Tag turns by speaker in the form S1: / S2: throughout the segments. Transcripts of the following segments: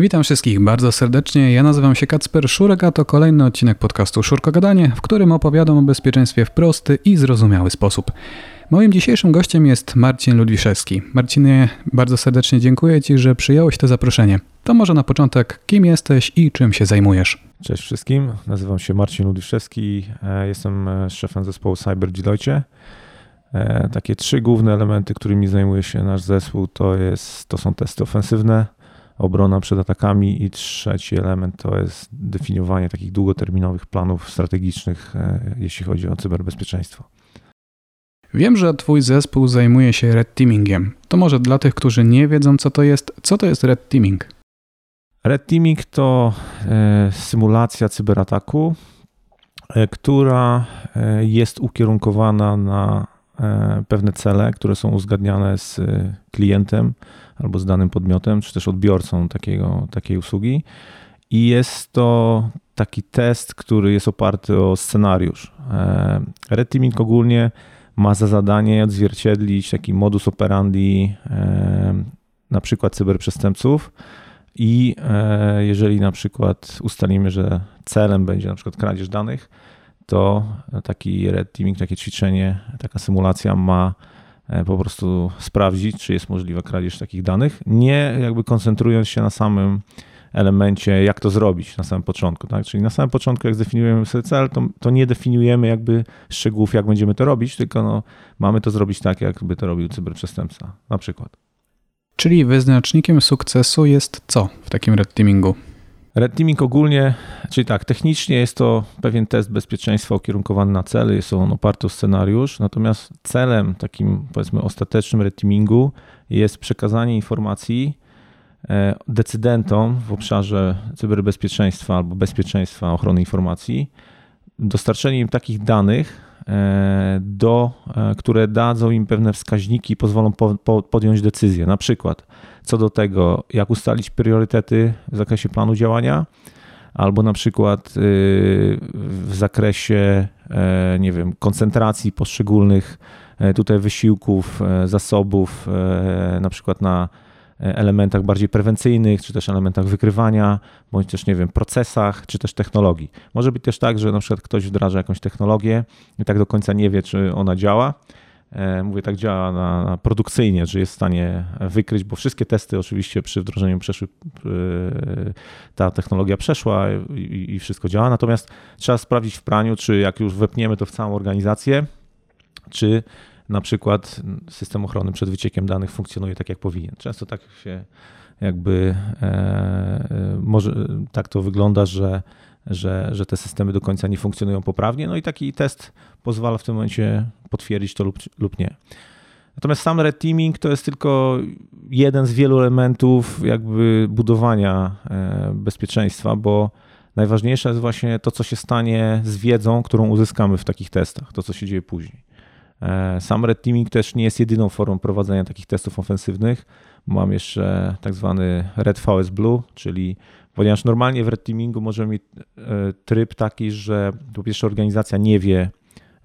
S1: Witam wszystkich bardzo serdecznie. Ja nazywam się Kacper Szurek, a to kolejny odcinek podcastu Szurko Gadanie, w którym opowiadam o bezpieczeństwie w prosty i zrozumiały sposób. Moim dzisiejszym gościem jest Marcin Ludwiszewski. Marcinie, bardzo serdecznie dziękuję Ci, że przyjąłeś to zaproszenie. To może na początek, kim jesteś i czym się zajmujesz?
S2: Cześć wszystkim, nazywam się Marcin Ludwiszewski, e, jestem e, szefem zespołu Cyber Deloitte. E, takie trzy główne elementy, którymi zajmuje się nasz zespół, to, jest, to są testy ofensywne, obrona przed atakami i trzeci element to jest definiowanie takich długoterminowych planów strategicznych, jeśli chodzi o cyberbezpieczeństwo.
S1: Wiem, że Twój zespół zajmuje się red teamingiem. To może dla tych, którzy nie wiedzą, co to jest, co to jest red teaming?
S2: Red teaming to e, symulacja cyberataku, e, która e, jest ukierunkowana na pewne cele, które są uzgadniane z klientem albo z danym podmiotem, czy też odbiorcą takiego, takiej usługi. I jest to taki test, który jest oparty o scenariusz. Red teaming ogólnie ma za zadanie odzwierciedlić taki modus operandi na przykład cyberprzestępców i e, jeżeli na przykład ustalimy, że celem będzie na przykład kradzież danych, to taki red teaming, takie ćwiczenie, taka symulacja ma e, po prostu sprawdzić, czy jest możliwa kradzież takich danych, nie jakby koncentrując się na samym elemencie, jak to zrobić na samym początku. Tak? Czyli na samym początku, jak zdefiniujemy sobie cel, to, to nie definiujemy jakby szczegółów, jak będziemy to robić, tylko no, mamy to zrobić tak, jakby to robił cyberprzestępca na przykład.
S1: Czyli wyznacznikiem sukcesu jest co w takim red teamingu?
S2: Red teaming ogólnie, czyli tak, technicznie jest to pewien test bezpieczeństwa ukierunkowany na cele, jest on oparty o scenariusz, natomiast celem takim powiedzmy ostatecznym red teamingu jest przekazanie informacji e, decydentom w obszarze cyberbezpieczeństwa albo bezpieczeństwa ochrony informacji, dostarczenie im takich danych, do, e, które dadzą im pewne wskaźniki i pozwolą po, po, podjąć decyzję. Na przykład co do tego, jak ustalić priorytety w zakresie planu działania, albo na przykład y, w zakresie, e, nie wiem, koncentracji poszczególnych tutaj wysiłków, zasobów, na przykład na elementach bardziej prewencyjnych, czy też elementach wykrywania, bądź też, nie wiem, procesach, czy też technologii. Może być też tak, że na przykład ktoś wdraża jakąś technologię i tak do końca nie wie, czy ona działa. E, mówię, tak działa na, na produkcyjnie, że jest w stanie wykryć, bo wszystkie testy oczywiście przy wdrożeniu przeszły, e, ta technologia przeszła i, i wszystko działa, natomiast trzeba sprawdzić w praniu, czy jak już wepniemy to w całą organizację, czy na przykład system ochrony przed wyciekiem danych funkcjonuje tak, jak powinien. Często tak się jakby e, może tak to wygląda, że, że, że te systemy do końca nie funkcjonują poprawnie. No i taki test pozwala w tym momencie potwierdzić to lub, lub nie. Natomiast sam red teaming to jest tylko jeden z wielu elementów jakby budowania e, bezpieczeństwa, bo najważniejsze jest właśnie to, co się stanie z wiedzą, którą uzyskamy w takich testach, to, co się dzieje później. E, sam red teaming też nie jest jedyną formą prowadzenia takich testów ofensywnych. Mam jeszcze tak zwany red VS Blue, czyli ponieważ normalnie w red teamingu możemy mieć e, tryb taki, że po pierwsze organizacja nie wie,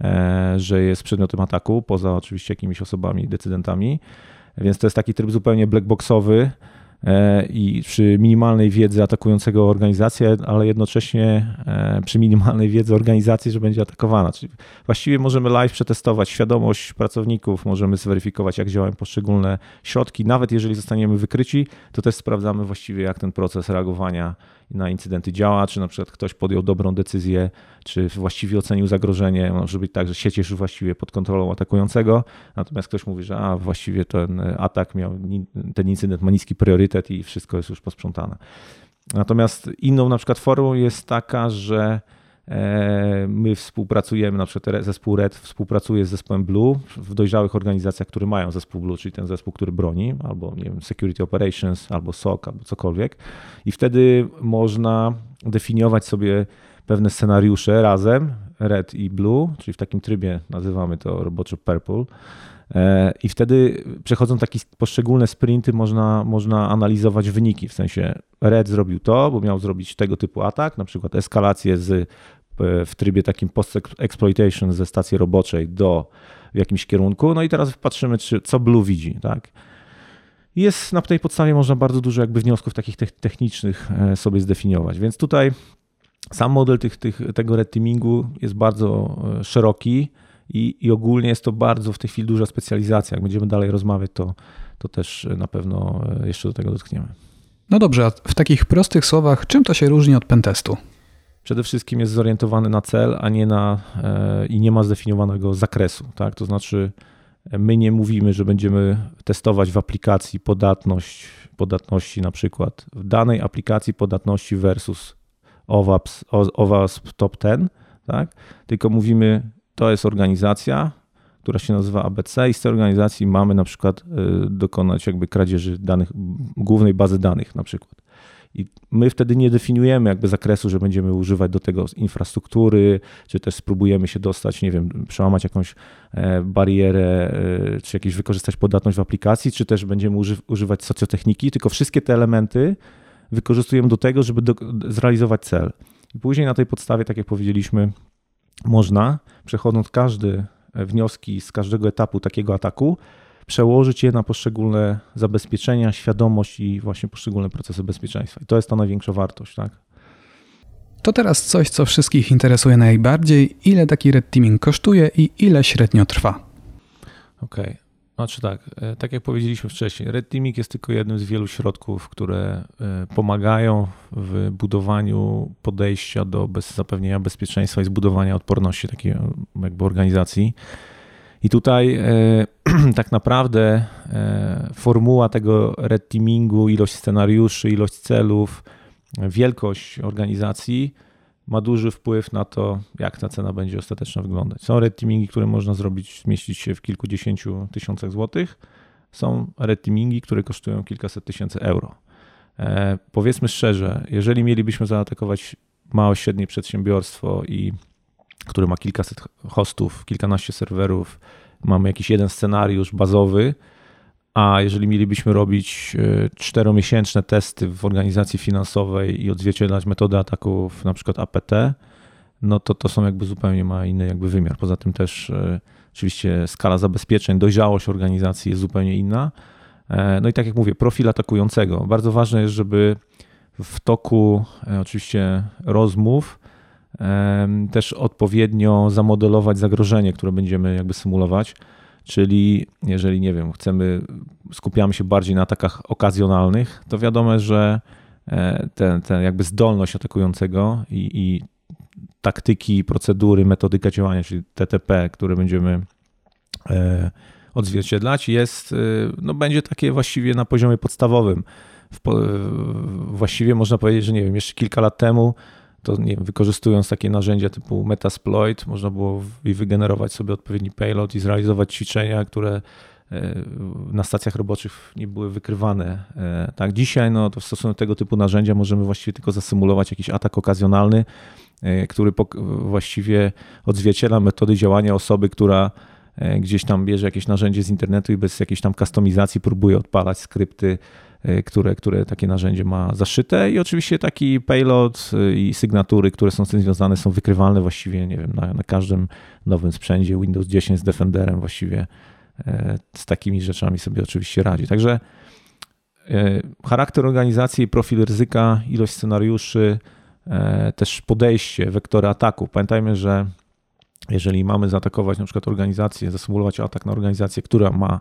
S2: e, że jest przedmiotem ataku, poza oczywiście jakimiś osobami, decydentami, więc to jest taki tryb zupełnie blackboxowy, i przy minimalnej wiedzy atakującego organizację, ale jednocześnie e, przy minimalnej wiedzy organizacji, że będzie atakowana. Czyli właściwie możemy live przetestować świadomość pracowników, możemy zweryfikować, jak działają poszczególne środki. Nawet jeżeli zostaniemy wykryci, to też sprawdzamy właściwie, jak ten proces reagowania na incydenty działa, czy na przykład ktoś podjął dobrą decyzję, czy właściwie ocenił zagrożenie. Może być tak, że sieć jest już właściwie pod kontrolą atakującego, natomiast ktoś mówi, że a, właściwie ten atak miał, ten incydent ma niski priorytet i wszystko jest już posprzątane. Natomiast inną na przykład formą jest taka, że My współpracujemy, na przykład zespół Red współpracuje z zespołem Blue w dojrzałych organizacjach, które mają zespół Blue, czyli ten zespół, który broni, albo nie wiem, Security Operations, albo SOC, albo cokolwiek. I wtedy można definiować sobie pewne scenariusze razem, Red i Blue, czyli w takim trybie nazywamy to roboczo Purple. E, I wtedy przechodząc takie poszczególne sprinty, można, można analizować wyniki. W sensie Red zrobił to, bo miał zrobić tego typu atak, na przykład eskalację z, e, w trybie takim post-exploitation ze stacji roboczej do w jakimś kierunku. No i teraz patrzymy, czy, co Blue widzi. Tak? Jest na tej podstawie można bardzo dużo jakby wniosków takich technicznych sobie zdefiniować. Więc tutaj sam model tych, tych, tego red teamingu jest bardzo szeroki i, i ogólnie jest to bardzo w tej chwili duża specjalizacja. Jak będziemy dalej rozmawiać, to, to też na pewno jeszcze do tego dotkniemy.
S1: No dobrze, a w takich prostych słowach, czym to się różni od pentestu?
S2: Przede wszystkim jest zorientowany na cel, a nie na e, i nie ma zdefiniowanego zakresu. Tak? To znaczy, my nie mówimy, że będziemy testować w aplikacji podatność, podatności na przykład w danej aplikacji podatności versus OWASP, OWASP Top 10, tak? tylko mówimy, to jest organizacja, która się nazywa ABC i z tej organizacji mamy na przykład y, dokonać jakby kradzieży danych, głównej bazy danych na przykład. I my wtedy nie definiujemy jakby zakresu, że będziemy używać do tego infrastruktury, czy też spróbujemy się dostać, nie wiem, przełamać jakąś e, barierę, e, czy jakieś wykorzystać podatność w aplikacji, czy też będziemy używać socjotechniki, tylko wszystkie te elementy wykorzystujemy do tego, żeby do, zrealizować cel. I później na tej podstawie, tak jak powiedzieliśmy, można, przechodząc każdy wnioski z każdego etapu takiego ataku, przełożyć je na poszczególne zabezpieczenia, świadomość i właśnie poszczególne procesy bezpieczeństwa. I to jest ta największa wartość, tak?
S1: To teraz coś, co wszystkich interesuje najbardziej. Ile taki red teaming kosztuje i ile średnio trwa?
S2: Okej. Okay. Znaczy tak, e, tak jak powiedzieliśmy wcześniej, Red Teaming jest tylko jednym z wielu środków, które e, pomagają w budowaniu podejścia do bez zapewnienia bezpieczeństwa i zbudowania odporności takiej e, jakby organizacji. I tutaj tak naprawdę formuła tego red teamingu, ilość scenariuszy, ilość celów, wielkość organizacji ma duży wpływ na to, jak ta cena będzie ostatecznie wyglądać. Są red teamingi, które można zrobić, zmieścić się w kilkudziesięciu tysiącach złotych. Są red teamingi, które kosztują kilkaset tysięcy euro. E, powiedzmy szczerze, jeżeli mielibyśmy zaatakować małe, średnie przedsiębiorstwo i które ma kilkaset hostów, kilkanaście serwerów, mamy jakiś jeden scenariusz bazowy, a jeżeli mielibyśmy robić e, czteromiesięczne testy w organizacji finansowej i odzwierciedlać metody ataków, na przykład APT, no to to są jakby zupełnie ma inny jakby wymiar. Poza tym też e, oczywiście skala zabezpieczeń, dojrzałość organizacji jest zupełnie inna. E, no i tak jak mówię, profil atakującego. Bardzo ważne jest, żeby w toku oczywiście rozmów też odpowiednio zamodelować zagrożenie, które będziemy jakby symulować. Czyli jeżeli, nie wiem, chcemy, skupiamy się bardziej na atakach okazjonalnych, to wiadomo, że e, ten, ten jakby zdolność atakującego i, i taktyki, procedury, metodyka działania, czyli TTP, które będziemy e, odzwierciedlać, jest, e, no będzie takie właściwie na poziomie podstawowym. Właściwie można powiedzieć, że nie wiem, jeszcze kilka lat temu to nie wiem, wykorzystując takie narzędzia typu Metasploit, można było wygenerować sobie odpowiedni payload i zrealizować ćwiczenia, które e, na stacjach roboczych nie były wykrywane. E, tak, dzisiaj no, to w stosunku do tego typu narzędzia możemy właściwie tylko zasymulować jakiś atak okazjonalny, e, który właściwie odzwierciedla metody działania osoby, która gdzieś tam bierze jakieś narzędzie z internetu i bez jakiejś tam kustomizacji próbuje odpalać skrypty które, które takie narzędzie ma zaszyte i oczywiście taki payload y, i sygnatury, które są z tym związane są wykrywalne właściwie, nie wiem, na, na każdym nowym sprzęcie Windows 10 z Defenderem właściwie y, z takimi rzeczami sobie oczywiście radzi. Także charakter organizacji, profil ryzyka, ilość scenariuszy, też podejście, wektory ataku. Pamiętajmy, że jeżeli mamy zaatakować na przykład organizację, zasymulować atak na organizację, która ma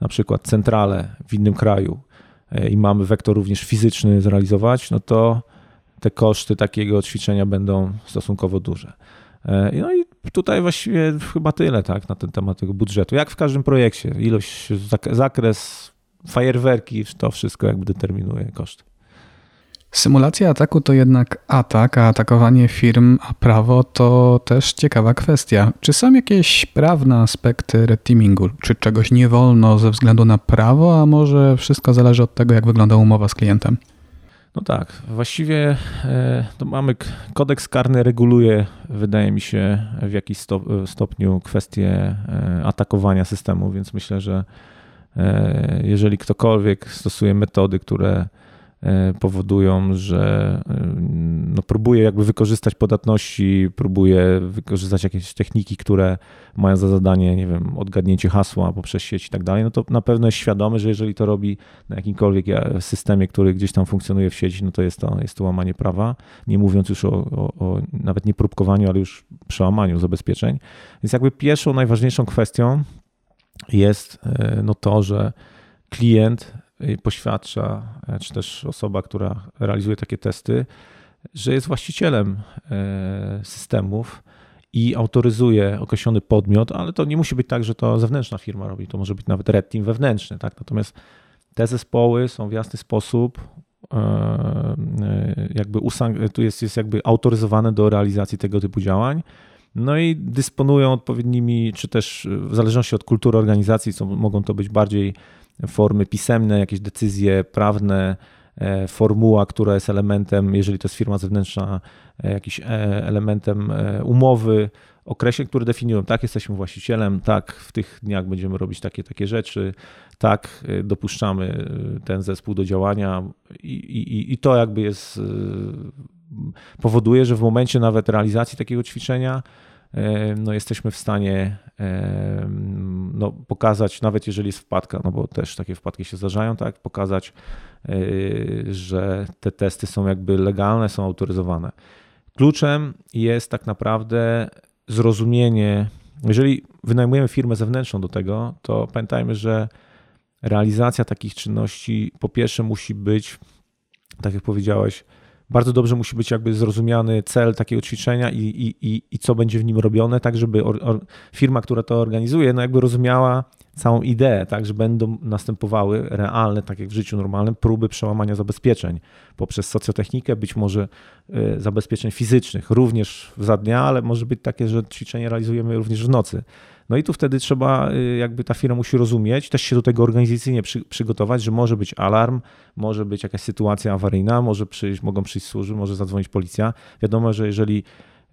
S2: na przykład centralę w innym kraju, E, i mamy wektor również fizyczny zrealizować, no to te koszty takiego ćwiczenia będą stosunkowo duże. E, no i tutaj właściwie chyba tyle tak, na ten temat tego budżetu. Jak w każdym projekcie, ilość, zakres, fajerwerki, to wszystko jakby determinuje koszty.
S1: Symulacja ataku to jednak atak, a atakowanie firm, a prawo to też ciekawa kwestia. Czy są jakieś prawne aspekty red teamingu? Czy czegoś nie wolno ze względu na prawo, a może wszystko zależy od tego, jak wygląda umowa z klientem?
S2: No tak, właściwie e, to mamy kodeks karny reguluje, wydaje mi się, w jakiś stopniu kwestię e, atakowania systemu, więc myślę, że e, jeżeli ktokolwiek stosuje metody, które E, powodują, że e, no, próbuje jakby wykorzystać podatności, próbuje wykorzystać jakieś techniki, które mają za zadanie, nie wiem, odgadnięcie hasła poprzez sieć i tak dalej, no to na pewno jest świadomy, że jeżeli to robi na jakimkolwiek e, systemie, który gdzieś tam funkcjonuje w sieci, no to jest to, jest to łamanie prawa, nie mówiąc już o, o, o nawet nie próbkowaniu, ale już przełamaniu zabezpieczeń. Więc jakby pierwszą, najważniejszą kwestią jest e, no to, że klient poświadcza, e, czy też osoba, która realizuje takie testy, że jest właścicielem e, systemów i autoryzuje określony podmiot, ale to nie musi być tak, że to zewnętrzna firma robi, to może być nawet red team wewnętrzny. Tak? Natomiast te zespoły są w jasny sposób jakby tu jest, jest jakby autoryzowane do realizacji tego typu działań. No i dysponują odpowiednimi, czy też w zależności od kultury organizacji, co mogą to być bardziej formy pisemne, jakieś decyzje prawne, e, formuła, która jest elementem, jeżeli to jest firma zewnętrzna, e, jakiś e, elementem umowy, określeń, które definiują, tak, jesteśmy właścicielem, tak, w tych dniach będziemy robić takie, takie rzeczy, tak, dopuszczamy ten zespół do działania i, i, i to jakby jest, powoduje, że w momencie nawet realizacji takiego ćwiczenia no jesteśmy w stanie no, pokazać, nawet jeżeli jest wpadka, no bo też takie wpadki się zdarzają, tak, pokazać, e, że te testy są jakby legalne, są autoryzowane. Kluczem jest tak naprawdę zrozumienie, jeżeli wynajmujemy firmę zewnętrzną do tego, to pamiętajmy, że realizacja takich czynności po pierwsze musi być, tak jak powiedziałeś, bardzo dobrze musi być jakby zrozumiany cel takiego ćwiczenia i, i, i, i co będzie w nim robione, tak żeby or, or, firma, która to organizuje, no jakby rozumiała całą ideę, tak, że będą następowały realne, tak jak w życiu normalnym, próby przełamania zabezpieczeń poprzez socjotechnikę, być może y, zabezpieczeń fizycznych, również za dnia, ale może być takie, że ćwiczenie realizujemy również w nocy. No i tu wtedy trzeba, y, jakby ta firma musi rozumieć, też się do tego organizacyjnie przy, przygotować, że może być alarm, może być jakaś sytuacja awaryjna, może przyjść, mogą przyjść służby, może zadzwonić policja. Wiadomo, że jeżeli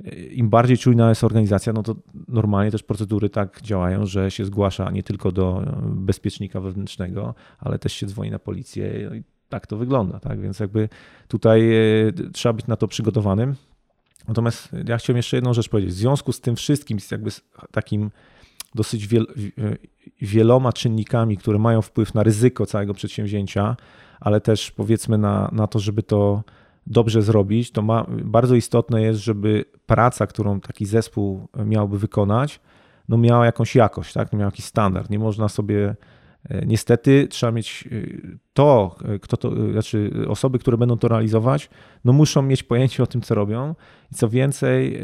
S2: y, im bardziej czujna jest organizacja, no to normalnie też procedury tak działają, że się zgłasza nie tylko do y, bezpiecznika wewnętrznego, ale też się dzwoni na policję. I tak to wygląda, tak? Więc jakby tutaj trzeba być na to przygotowanym. Natomiast ja chciałem jeszcze jedną rzecz powiedzieć. W związku z tym wszystkim, z jakby takim dosyć wiel, wieloma czynnikami, które mają wpływ na ryzyko całego przedsięwzięcia, ale też powiedzmy na, na to, żeby to dobrze zrobić, to ma, bardzo istotne jest, żeby praca, którą taki zespół miałby wykonać, no miała jakąś jakość, tak? miała jakiś standard. Nie można sobie E, niestety trzeba mieć e, to, e, kto to, znaczy osoby, które będą to realizować, no muszą mieć pojęcie o tym, co robią. I co więcej,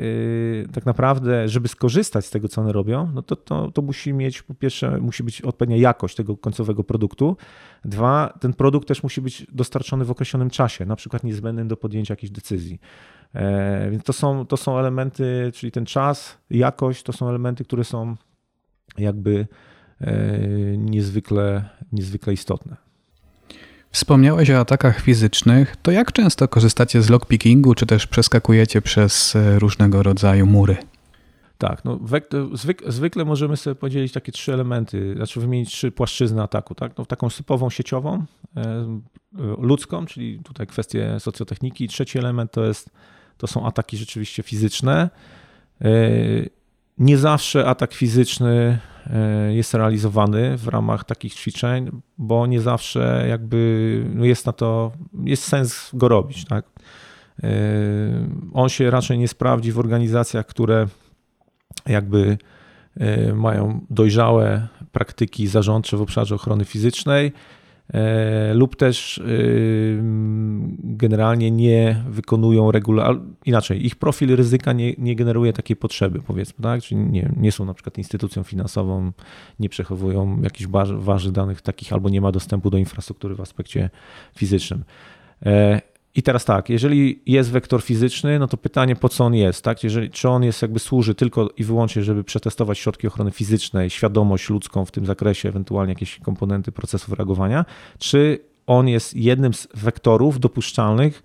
S2: tak naprawdę, żeby skorzystać z tego, co one robią, no to, to, to musi mieć, po pierwsze, musi być odpowiednia jakość tego końcowego produktu. Dwa, ten produkt też musi być dostarczony w określonym czasie, na przykład niezbędnym do podjęcia jakiejś decyzji. Więc to są, to są elementy, czyli ten czas, jakość, to są elementy, które są jakby E, niezwykle, niezwykle istotne.
S1: Wspomniałeś o atakach fizycznych. To jak często korzystacie z lockpickingu, czy też przeskakujecie przez e, różnego rodzaju mury?
S2: Tak, no, zwyk, zwykle możemy sobie podzielić takie trzy elementy, znaczy wymienić trzy płaszczyzny ataku. Tak? No, taką typową sieciową, e, ludzką, czyli tutaj kwestie socjotechniki. Trzeci element to, jest, to są ataki rzeczywiście fizyczne. Nie zawsze atak fizyczny e, jest realizowany w ramach takich ćwiczeń, bo nie zawsze jakby no jest na to, jest sens go robić. Tak? E, on się raczej nie sprawdzi w organizacjach, które jakby e, mają dojrzałe praktyki zarządcze w obszarze ochrony fizycznej lub też e, generalnie nie wykonują regularnie, inaczej, ich profil ryzyka nie, nie generuje takiej potrzeby, powiedzmy, tak? Czyli nie, nie są na przykład instytucją finansową, nie przechowują jakichś ważnych danych takich albo nie ma dostępu do infrastruktury w aspekcie fizycznym. I teraz tak, jeżeli jest wektor fizyczny, no to pytanie, po co on jest, tak? Jeżeli, czy on jest jakby służy tylko i wyłącznie, żeby przetestować środki ochrony fizycznej, świadomość ludzką w tym zakresie, ewentualnie jakieś komponenty procesów reagowania, czy on jest jednym z wektorów dopuszczalnych,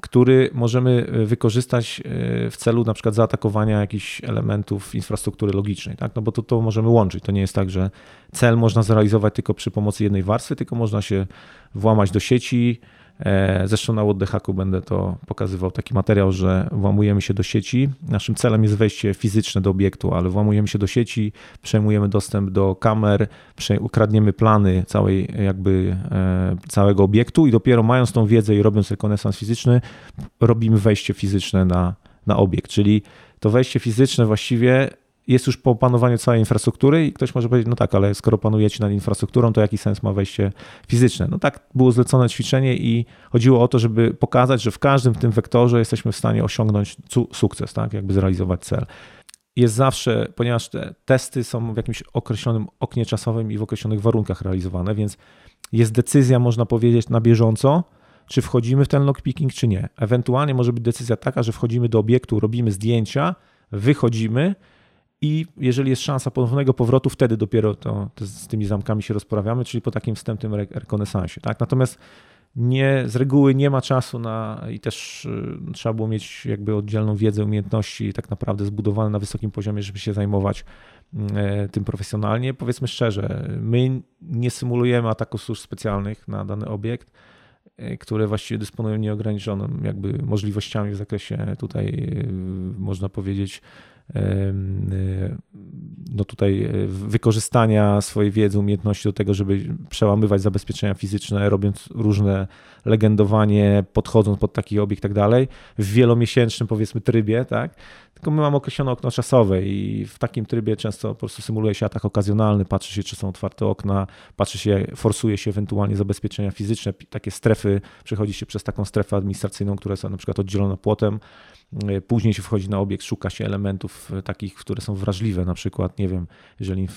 S2: który możemy e, wykorzystać e, w celu na przykład zaatakowania jakichś elementów infrastruktury logicznej, tak? No bo to, to możemy łączyć. To nie jest tak, że cel można zrealizować tylko przy pomocy jednej warstwy, tylko można się włamać do sieci, zresztą na Łoddechacku będę to pokazywał taki materiał, że włamujemy się do sieci. Naszym celem jest wejście fizyczne do obiektu, ale włamujemy się do sieci, przejmujemy dostęp do kamer, ukradniemy plany całej, jakby, e, całego obiektu i dopiero mając tą wiedzę i robiąc rekonesans fizyczny, robimy wejście fizyczne na, na obiekt. Czyli to wejście fizyczne właściwie jest już po opanowaniu całej infrastruktury i ktoś może powiedzieć, no tak, ale skoro panujecie nad infrastrukturą, to jaki sens ma wejście fizyczne? No tak było zlecone ćwiczenie i chodziło o to, żeby pokazać, że w każdym tym wektorze jesteśmy w stanie osiągnąć sukces, tak, jakby zrealizować cel. Jest zawsze, ponieważ te testy są w jakimś określonym oknie czasowym i w określonych warunkach realizowane, więc jest decyzja, można powiedzieć, na bieżąco, czy wchodzimy w ten lockpicking, czy nie. Ewentualnie może być decyzja taka, że wchodzimy do obiektu, robimy zdjęcia, wychodzimy i jeżeli jest szansa ponownego powrotu, wtedy dopiero to, to z tymi zamkami się rozprawiamy, czyli po takim wstępnym rekonesansie. Tak? Natomiast nie, z reguły nie ma czasu na i też y, trzeba było mieć jakby oddzielną wiedzę, umiejętności tak naprawdę zbudowane na wysokim poziomie, żeby się zajmować y, tym profesjonalnie. Powiedzmy szczerze, my nie symulujemy ataków służb specjalnych na dany obiekt, y, które właściwie dysponują nieograniczonym jakby możliwościami w zakresie tutaj można powiedzieć no tutaj e, wykorzystania swojej wiedzy, umiejętności do tego, żeby przełamywać zabezpieczenia fizyczne, robiąc różne legendowanie, podchodząc pod taki obiekt i tak dalej, w wielomiesięcznym powiedzmy trybie, tak? Tylko my mamy określone okno czasowe i w takim trybie często po prostu symuluje się atak okazjonalny, patrzy się, czy są otwarte okna, patrzy się, forsuje się ewentualnie zabezpieczenia fizyczne, takie strefy, przechodzi się przez taką strefę administracyjną, która jest na przykład oddzielona płotem, E, później się wchodzi na obiekt, szuka się elementów e, takich, które są wrażliwe, na przykład, nie wiem, jeżeli e,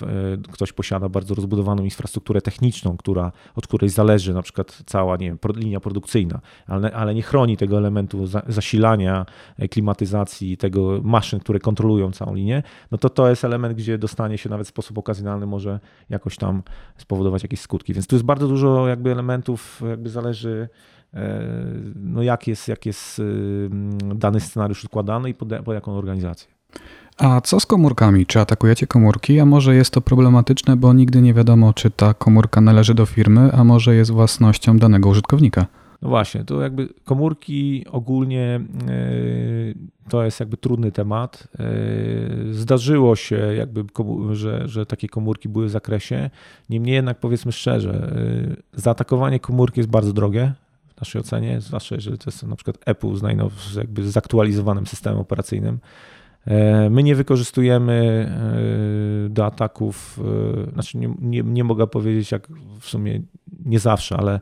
S2: ktoś posiada bardzo rozbudowaną infrastrukturę techniczną, która, od której zależy na przykład cała, nie wiem, linia produkcyjna, ale, ale nie chroni tego elementu zasilania, klimatyzacji, tego maszyn, które kontrolują całą linię, no to to jest element, gdzie dostanie się nawet w sposób okazjonalny może jakoś tam spowodować jakieś skutki. Więc tu jest bardzo dużo jakby elementów, jakby zależy no jak jest, jak jest dany scenariusz układany i pod, pod jaką organizację.
S1: A co z komórkami? Czy atakujecie komórki? A może jest to problematyczne, bo nigdy nie wiadomo, czy ta komórka należy do firmy, a może jest własnością danego użytkownika?
S2: No właśnie, to jakby komórki ogólnie e, to jest jakby trudny temat. E, zdarzyło się jakby, że, że takie komórki były w zakresie. Niemniej jednak powiedzmy szczerze, e, zaatakowanie komórki jest bardzo drogie w naszej ocenie, zwłaszcza jeżeli to jest na przykład Apple z, najnow, jakby zaktualizowanym systemem operacyjnym. My nie wykorzystujemy do ataków, znaczy nie, nie, nie mogę powiedzieć, jak w sumie nie zawsze, ale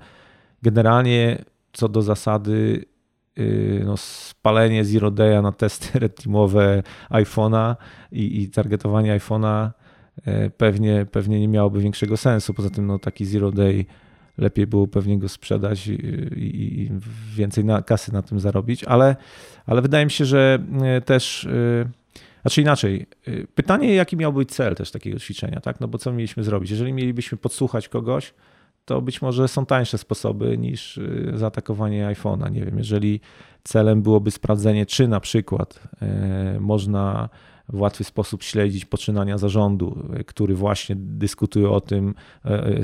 S2: generalnie co do zasady no, spalenie Zero Day'a na testy red teamowe iPhone'a i, i targetowanie iPhone'a pewnie, pewnie nie miałoby większego sensu. Poza tym no, taki Zero Day lepiej było pewnie go sprzedać i, i więcej na, kasy na tym zarobić, ale, ale wydaje mi się, że e, też, e, znaczy inaczej, e, pytanie jaki miał być cel też takiego ćwiczenia, tak? No bo co mieliśmy zrobić? Jeżeli mielibyśmy podsłuchać kogoś, to być może są tańsze sposoby niż zaatakowanie iPhone'a. Nie wiem, jeżeli celem byłoby sprawdzenie, czy na przykład można w łatwy sposób śledzić poczynania zarządu, który właśnie dyskutuje o tym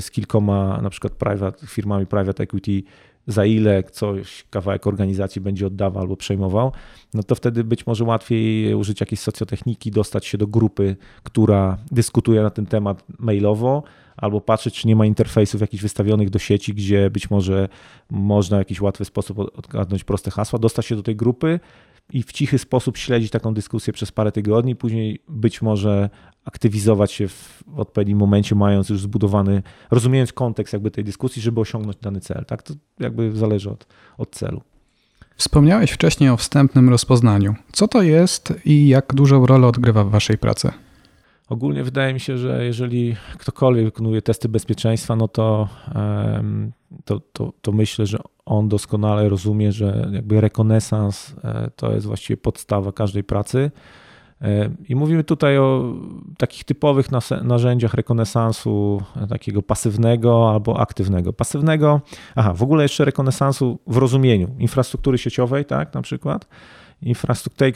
S2: z kilkoma na przykład private, firmami private equity, za ile coś, kawałek organizacji będzie oddawał albo przejmował, no to wtedy być może łatwiej użyć jakiejś socjotechniki, dostać się do grupy, która dyskutuje na ten temat mailowo, albo patrzeć, czy nie ma interfejsów jakichś wystawionych do sieci, gdzie być może można w jakiś łatwy sposób odgadnąć proste hasła, dostać się do tej grupy, i w cichy sposób śledzić taką dyskusję przez parę tygodni, później być może aktywizować się w odpowiednim momencie, mając już zbudowany, rozumiejąc kontekst jakby tej dyskusji, żeby osiągnąć dany cel. Tak? To jakby zależy od, od celu.
S1: Wspomniałeś wcześniej o wstępnym rozpoznaniu. Co to jest i jak dużą rolę odgrywa w Waszej pracy?
S2: Ogólnie wydaje mi się, że jeżeli ktokolwiek wykonuje testy bezpieczeństwa, no to, to, to, to myślę, że on doskonale rozumie, że jakby rekonesans e, to jest właściwie podstawa każdej pracy. E, I mówimy tutaj o takich typowych narzędziach rekonesansu, e, takiego pasywnego albo aktywnego. Pasywnego, aha, w ogóle jeszcze rekonesansu w rozumieniu infrastruktury sieciowej, tak, na przykład infrastruktury,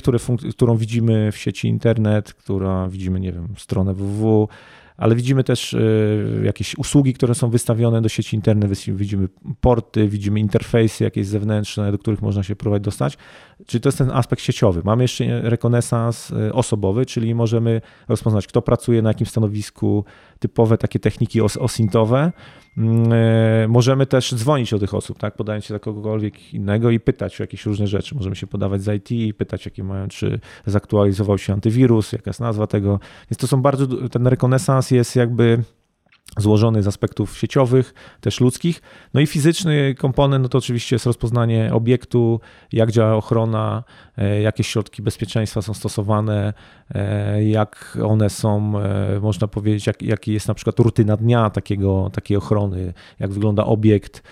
S2: którą widzimy w sieci internet, która widzimy, nie wiem, stronę www, ale widzimy też jakieś usługi, które są wystawione do sieci internet, widzimy porty, widzimy interfejsy jakieś zewnętrzne, do których można się próbować dostać. Czyli to jest ten aspekt sieciowy. Mamy jeszcze rekonesans osobowy, czyli możemy rozpoznać, kto pracuje na jakim stanowisku, typowe takie techniki os osintowe. Mm, e, możemy też dzwonić do tych osób, tak, podając się za kogokolwiek innego i pytać o jakieś różne rzeczy. Możemy się podawać z IT, pytać, jakie mają, czy zaktualizował się antywirus, jaka jest nazwa tego. Więc to są bardzo, ten rekonesans jest jakby złożony z aspektów sieciowych, też ludzkich. No i fizyczny komponent, no to oczywiście jest rozpoznanie obiektu, jak działa ochrona, e, jakie środki bezpieczeństwa są stosowane, e, jak one są, e, można powiedzieć, jak, jaki jest na przykład rutyna dnia takiego, takiej ochrony, jak wygląda obiekt,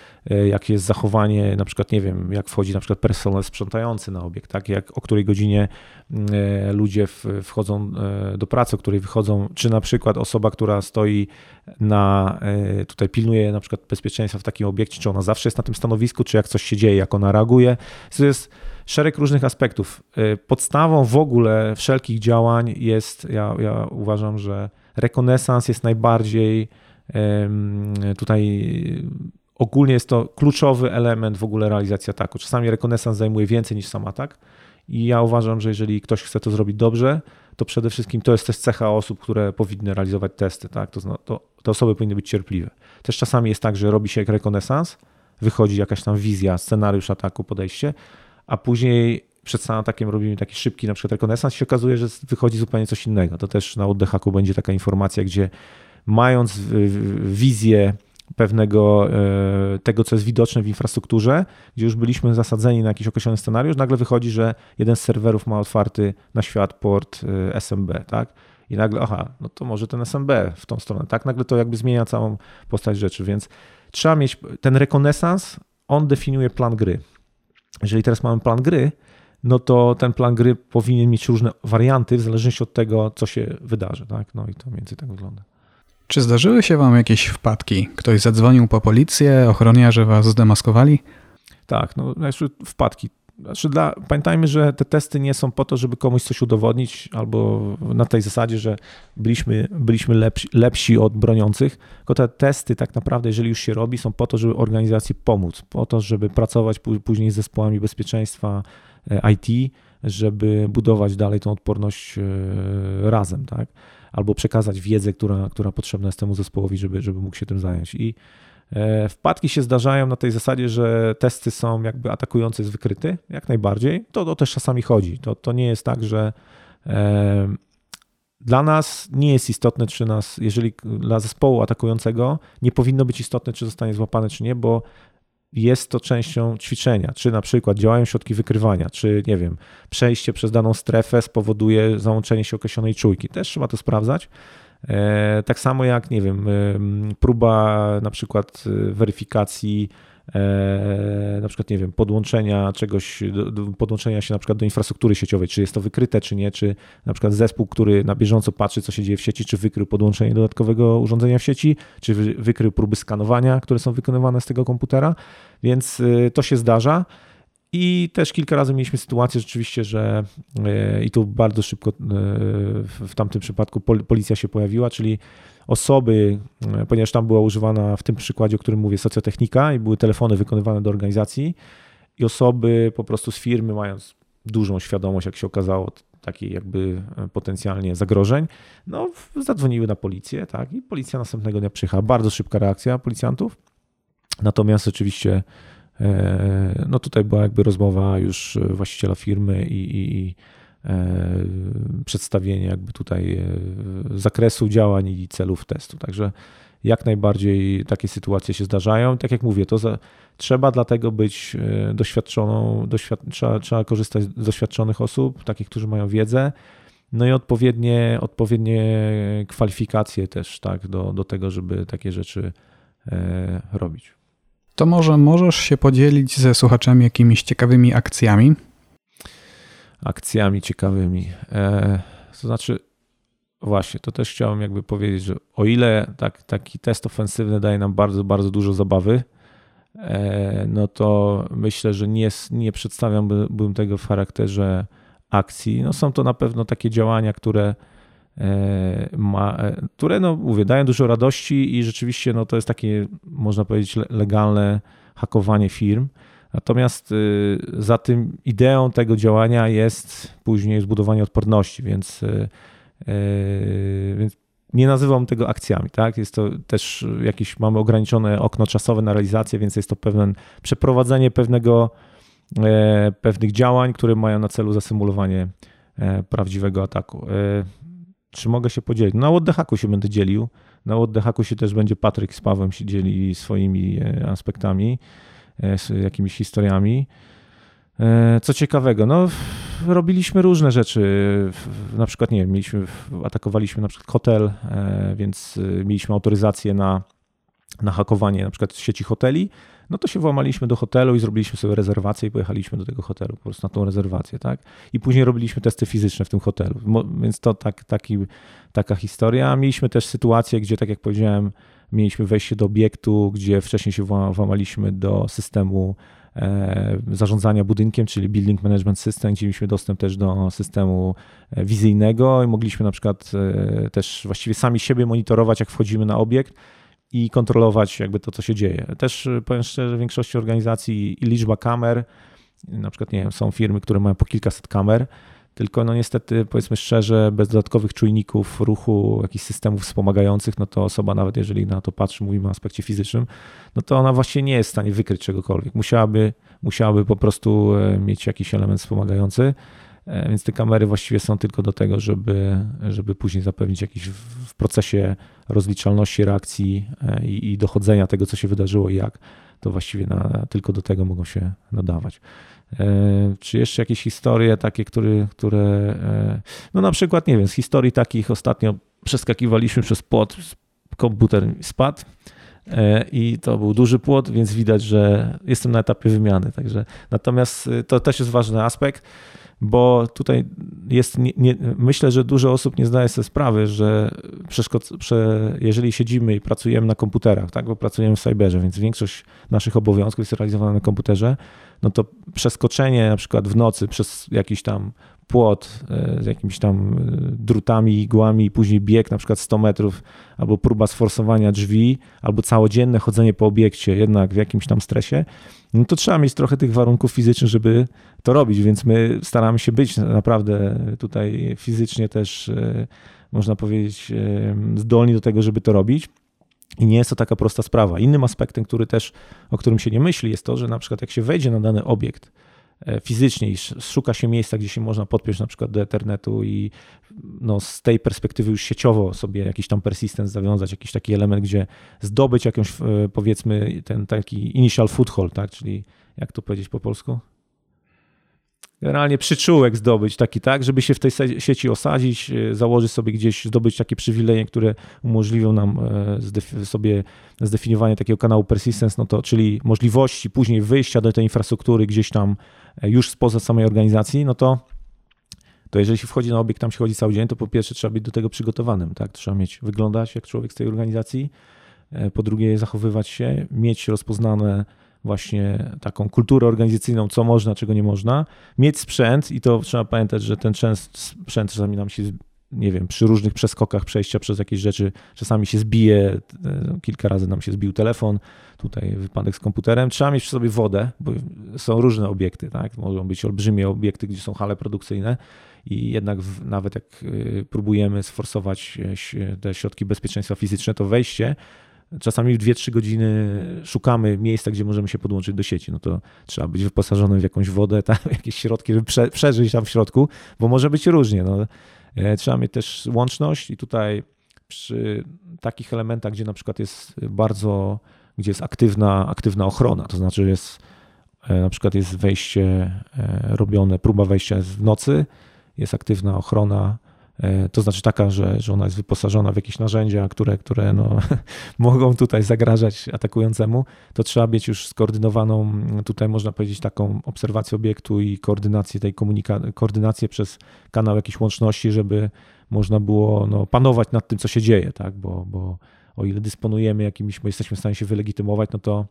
S2: jakie jest zachowanie, na przykład, nie wiem, jak wchodzi na przykład personel sprzątający na obiekt, tak, jak, o której godzinie ludzie wchodzą do pracy, o której wychodzą, czy na przykład osoba, która stoi na, tutaj pilnuje na przykład bezpieczeństwa w takim obiekcie, czy ona zawsze jest na tym stanowisku, czy jak coś się dzieje, jak ona reaguje. To jest szereg różnych aspektów. Podstawą w ogóle wszelkich działań jest, ja, ja uważam, że rekonesans jest najbardziej tutaj ogólnie jest to kluczowy element w ogóle realizacji ataku. Czasami rekonesans zajmuje więcej niż sam atak i ja uważam, że jeżeli ktoś chce to zrobić dobrze, to przede wszystkim to jest też cecha osób, które powinny realizować testy. Tak? To, to, te osoby powinny być cierpliwe. Też czasami jest tak, że robi się rekonesans, wychodzi jakaś tam wizja, scenariusz ataku, podejście, a później przed samym atakiem robimy taki szybki na przykład rekonesans się okazuje, że wychodzi zupełnie coś innego. To też na oddechaku będzie taka informacja, gdzie mając wizję pewnego e, tego, co jest widoczne w infrastrukturze, gdzie już byliśmy zasadzeni na jakiś określony scenariusz, nagle wychodzi, że jeden z serwerów ma otwarty na świat port e, SMB, tak? I nagle, aha, no to może ten SMB w tą stronę, tak? Nagle to jakby zmienia całą postać rzeczy, więc trzeba mieć ten rekonesans, on definiuje plan gry. Jeżeli teraz mamy plan gry, no to ten plan gry powinien mieć różne warianty w zależności od tego, co się wydarzy, tak? No i to więcej tak wygląda.
S1: Czy zdarzyły się wam jakieś wpadki? Ktoś zadzwonił po policję, ochroniarze was zdemaskowali?
S2: Tak, no znaczy wpadki. Znaczy dla, pamiętajmy, że te testy nie są po to, żeby komuś coś udowodnić, albo na tej zasadzie, że byliśmy, byliśmy lepsi, lepsi od broniących, tylko te testy tak naprawdę, jeżeli już się robi, są po to, żeby organizacji pomóc, po to, żeby pracować później z zespołami bezpieczeństwa e, IT, żeby budować dalej tą odporność e, razem, tak? Albo przekazać wiedzę, która, która potrzebna jest temu zespołowi, żeby, żeby mógł się tym zająć. I e, Wpadki się zdarzają na tej zasadzie, że testy są jakby atakujący jest wykryty, jak najbardziej. To, to też czasami chodzi. To, to nie jest tak, że e, dla nas nie jest istotne, czy nas, jeżeli dla zespołu atakującego nie powinno być istotne, czy zostanie złapane, czy nie, bo jest to częścią ćwiczenia, czy na przykład działają środki wykrywania, czy nie wiem, przejście przez daną strefę spowoduje załączenie się określonej czujki. Też trzeba to sprawdzać. E, tak samo jak, nie wiem, próba na przykład e, weryfikacji na przykład, nie wiem, podłączenia czegoś, podłączenia się na przykład do infrastruktury sieciowej, czy jest to wykryte, czy nie, czy na przykład zespół, który na bieżąco patrzy, co się dzieje w sieci, czy wykrył podłączenie dodatkowego urządzenia w sieci, czy wykrył próby skanowania, które są wykonywane z tego komputera, więc y, to się zdarza. I też kilka razy mieliśmy sytuację rzeczywiście, że y, i tu bardzo szybko y, w tamtym przypadku policja się pojawiła, czyli osoby, e, ponieważ tam była używana w tym przykładzie, o którym mówię, socjotechnika i były telefony wykonywane do organizacji i osoby po prostu z firmy, mając dużą świadomość, jak się okazało, takiej jakby e, potencjalnie zagrożeń, no zadzwoniły na policję, tak, i policja następnego dnia przyjechała. Bardzo szybka reakcja policjantów. Natomiast oczywiście e, no tutaj była jakby rozmowa już właściciela firmy i, i, E, przedstawienie jakby tutaj e, zakresu działań i celów testu. Także jak najbardziej takie sytuacje się zdarzają. Tak jak mówię, to za, trzeba dlatego być e, doświadczoną, doświad, trzeba, trzeba korzystać z doświadczonych osób, takich, którzy mają wiedzę, no i odpowiednie, odpowiednie kwalifikacje też tak, do, do tego, żeby takie rzeczy e, robić.
S1: To może możesz się podzielić ze słuchaczami jakimiś ciekawymi akcjami,
S2: akcjami ciekawymi. E, to znaczy, właśnie, to też chciałem jakby powiedzieć, że o ile tak, taki test ofensywny daje nam bardzo, bardzo dużo zabawy, e, no to myślę, że nie, nie przedstawiałbym tego w charakterze akcji. No są to na pewno takie działania, które ma, które, no mówię, dają dużo radości i rzeczywiście no, to jest takie, można powiedzieć, legalne hakowanie firm. Natomiast za tym ideą tego działania jest później zbudowanie odporności, więc, więc nie nazywam tego akcjami, tak? Jest to też jakieś, mamy ograniczone okno czasowe na realizację, więc jest to pewne przeprowadzenie pewnego, e, pewnych działań, które mają na celu zasymulowanie e, prawdziwego ataku. Czy mogę się podzielić? Na oddechaku się będę dzielił. Na oddechaku się też będzie Patryk z Pawłem się dzieli swoimi e, aspektami, e, jakimiś historiami. E, co ciekawego, no robiliśmy różne rzeczy. Na przykład, nie wiem, mieliśmy, atakowaliśmy na przykład hotel, więc mieliśmy autoryzację na, na hakowanie na przykład sieci hoteli. No to się włamaliśmy do hotelu i zrobiliśmy sobie rezerwację i pojechaliśmy do tego hotelu po prostu na tą rezerwację, tak? I później robiliśmy testy fizyczne w tym hotelu. Więc to tak, taki, taka historia. Mieliśmy też sytuację, gdzie, tak jak powiedziałem, mieliśmy wejście do obiektu, gdzie wcześniej się włamaliśmy do systemu E, zarządzania budynkiem, czyli Building Management System, gdzie mieliśmy dostęp też do systemu e, wizyjnego i mogliśmy na przykład e, też właściwie sami siebie monitorować, jak wchodzimy na obiekt i kontrolować jakby to, co się dzieje. Też powiem szczerze, w większości organizacji liczba kamer, na przykład nie wiem, są firmy, które mają po kilkaset kamer, tylko no niestety, powiedzmy szczerze, bez dodatkowych czujników ruchu, jakichś systemów wspomagających, no to osoba nawet jeżeli na to patrzy, mówimy o aspekcie fizycznym, no to ona właśnie nie jest w stanie wykryć czegokolwiek. Musiałaby, musiałaby po prostu e, mieć jakiś element wspomagający, więc te kamery właściwie są tylko do tego, żeby, żeby później zapewnić jakiś w procesie rozliczalności reakcji e, i, i dochodzenia tego, co się wydarzyło i jak, to właściwie na, tylko do tego mogą się nadawać. E, czy jeszcze jakieś historie takie, które, które e, no na przykład, nie wiem, z historii takich ostatnio przeskakiwaliśmy przez płot, komputer spadł e, i to był duży płot, więc widać, że jestem na etapie wymiany. Także, natomiast to też jest ważny aspekt, bo tutaj jest, nie, nie, myślę, że dużo osób nie zdaje sobie sprawy, że prze, jeżeli siedzimy i pracujemy na komputerach, tak, bo pracujemy w cyberze, więc większość naszych obowiązków jest realizowana na komputerze, no to przeskoczenie na przykład w nocy przez jakiś tam płot e, z jakimiś tam e, drutami, igłami później bieg na przykład 100 metrów, albo próba sforsowania drzwi, albo całodzienne chodzenie po obiekcie jednak w jakimś tam stresie, no to trzeba mieć trochę tych warunków fizycznych, żeby to robić, więc my staramy się być naprawdę tutaj fizycznie też, e, można powiedzieć, zdolni do tego, żeby to robić. I nie jest to taka prosta sprawa. Innym aspektem, który też, o którym się nie myśli, jest to, że na przykład jak się wejdzie na dany obiekt fizycznie i szuka się miejsca, gdzie się można podpiąć na przykład do Ethernetu i no, z tej perspektywy już sieciowo sobie jakiś tam persistence zawiązać, jakiś taki element, gdzie zdobyć jakąś e, powiedzmy ten taki initial foothold, tak, czyli jak to powiedzieć po polsku? generalnie przyczółek zdobyć taki, tak, żeby się w tej sieci osadzić, e, założyć sobie gdzieś, zdobyć takie przywileje, które umożliwią nam e, sobie zdefiniowanie takiego kanału persistence, no to, czyli możliwości później wyjścia do tej infrastruktury gdzieś tam e, już spoza samej organizacji, no to to jeżeli się wchodzi na obiekt, tam się chodzi cały dzień, to po pierwsze trzeba być do tego przygotowanym, tak? Trzeba mieć, wyglądać jak człowiek z tej organizacji, po drugie zachowywać się, mieć rozpoznane właśnie taką kulturę organizacyjną, co można, czego nie można, mieć sprzęt i to trzeba pamiętać, że ten sprzęt czasami nam się, nie wiem, przy różnych przeskokach przejścia przez jakieś rzeczy, czasami się zbije, e, kilka razy nam się zbił telefon, tutaj wypadek z komputerem, trzeba mieć przy sobie wodę, bo są różne obiekty, tak, mogą być olbrzymie obiekty, gdzie są hale produkcyjne, i jednak nawet jak e, próbujemy sforsować te środki bezpieczeństwa fizyczne, to wejście czasami w 2-3 godziny szukamy miejsca, gdzie możemy się podłączyć do sieci. No to trzeba być wyposażonym w jakąś wodę, tam, jakieś środki, żeby prze, przeżyć tam w środku, bo może być różnie. No. E, trzeba mieć też łączność i tutaj przy takich elementach, gdzie na przykład jest bardzo, gdzie jest aktywna, aktywna ochrona, to znaczy jest e, na przykład jest wejście e, robione, próba wejścia w nocy, jest aktywna ochrona, to znaczy taka, że, że ona jest wyposażona w jakieś narzędzia, które, które no, mogą tutaj zagrażać atakującemu, to trzeba mieć już skoordynowaną, tutaj można powiedzieć, taką obserwację obiektu i koordynację tej komunikacji, koordynację przez kanał jakiejś łączności, żeby można było no, panować nad tym, co się dzieje, tak? bo, bo o ile dysponujemy jakimiś, bo jesteśmy w stanie się wylegitymować, no to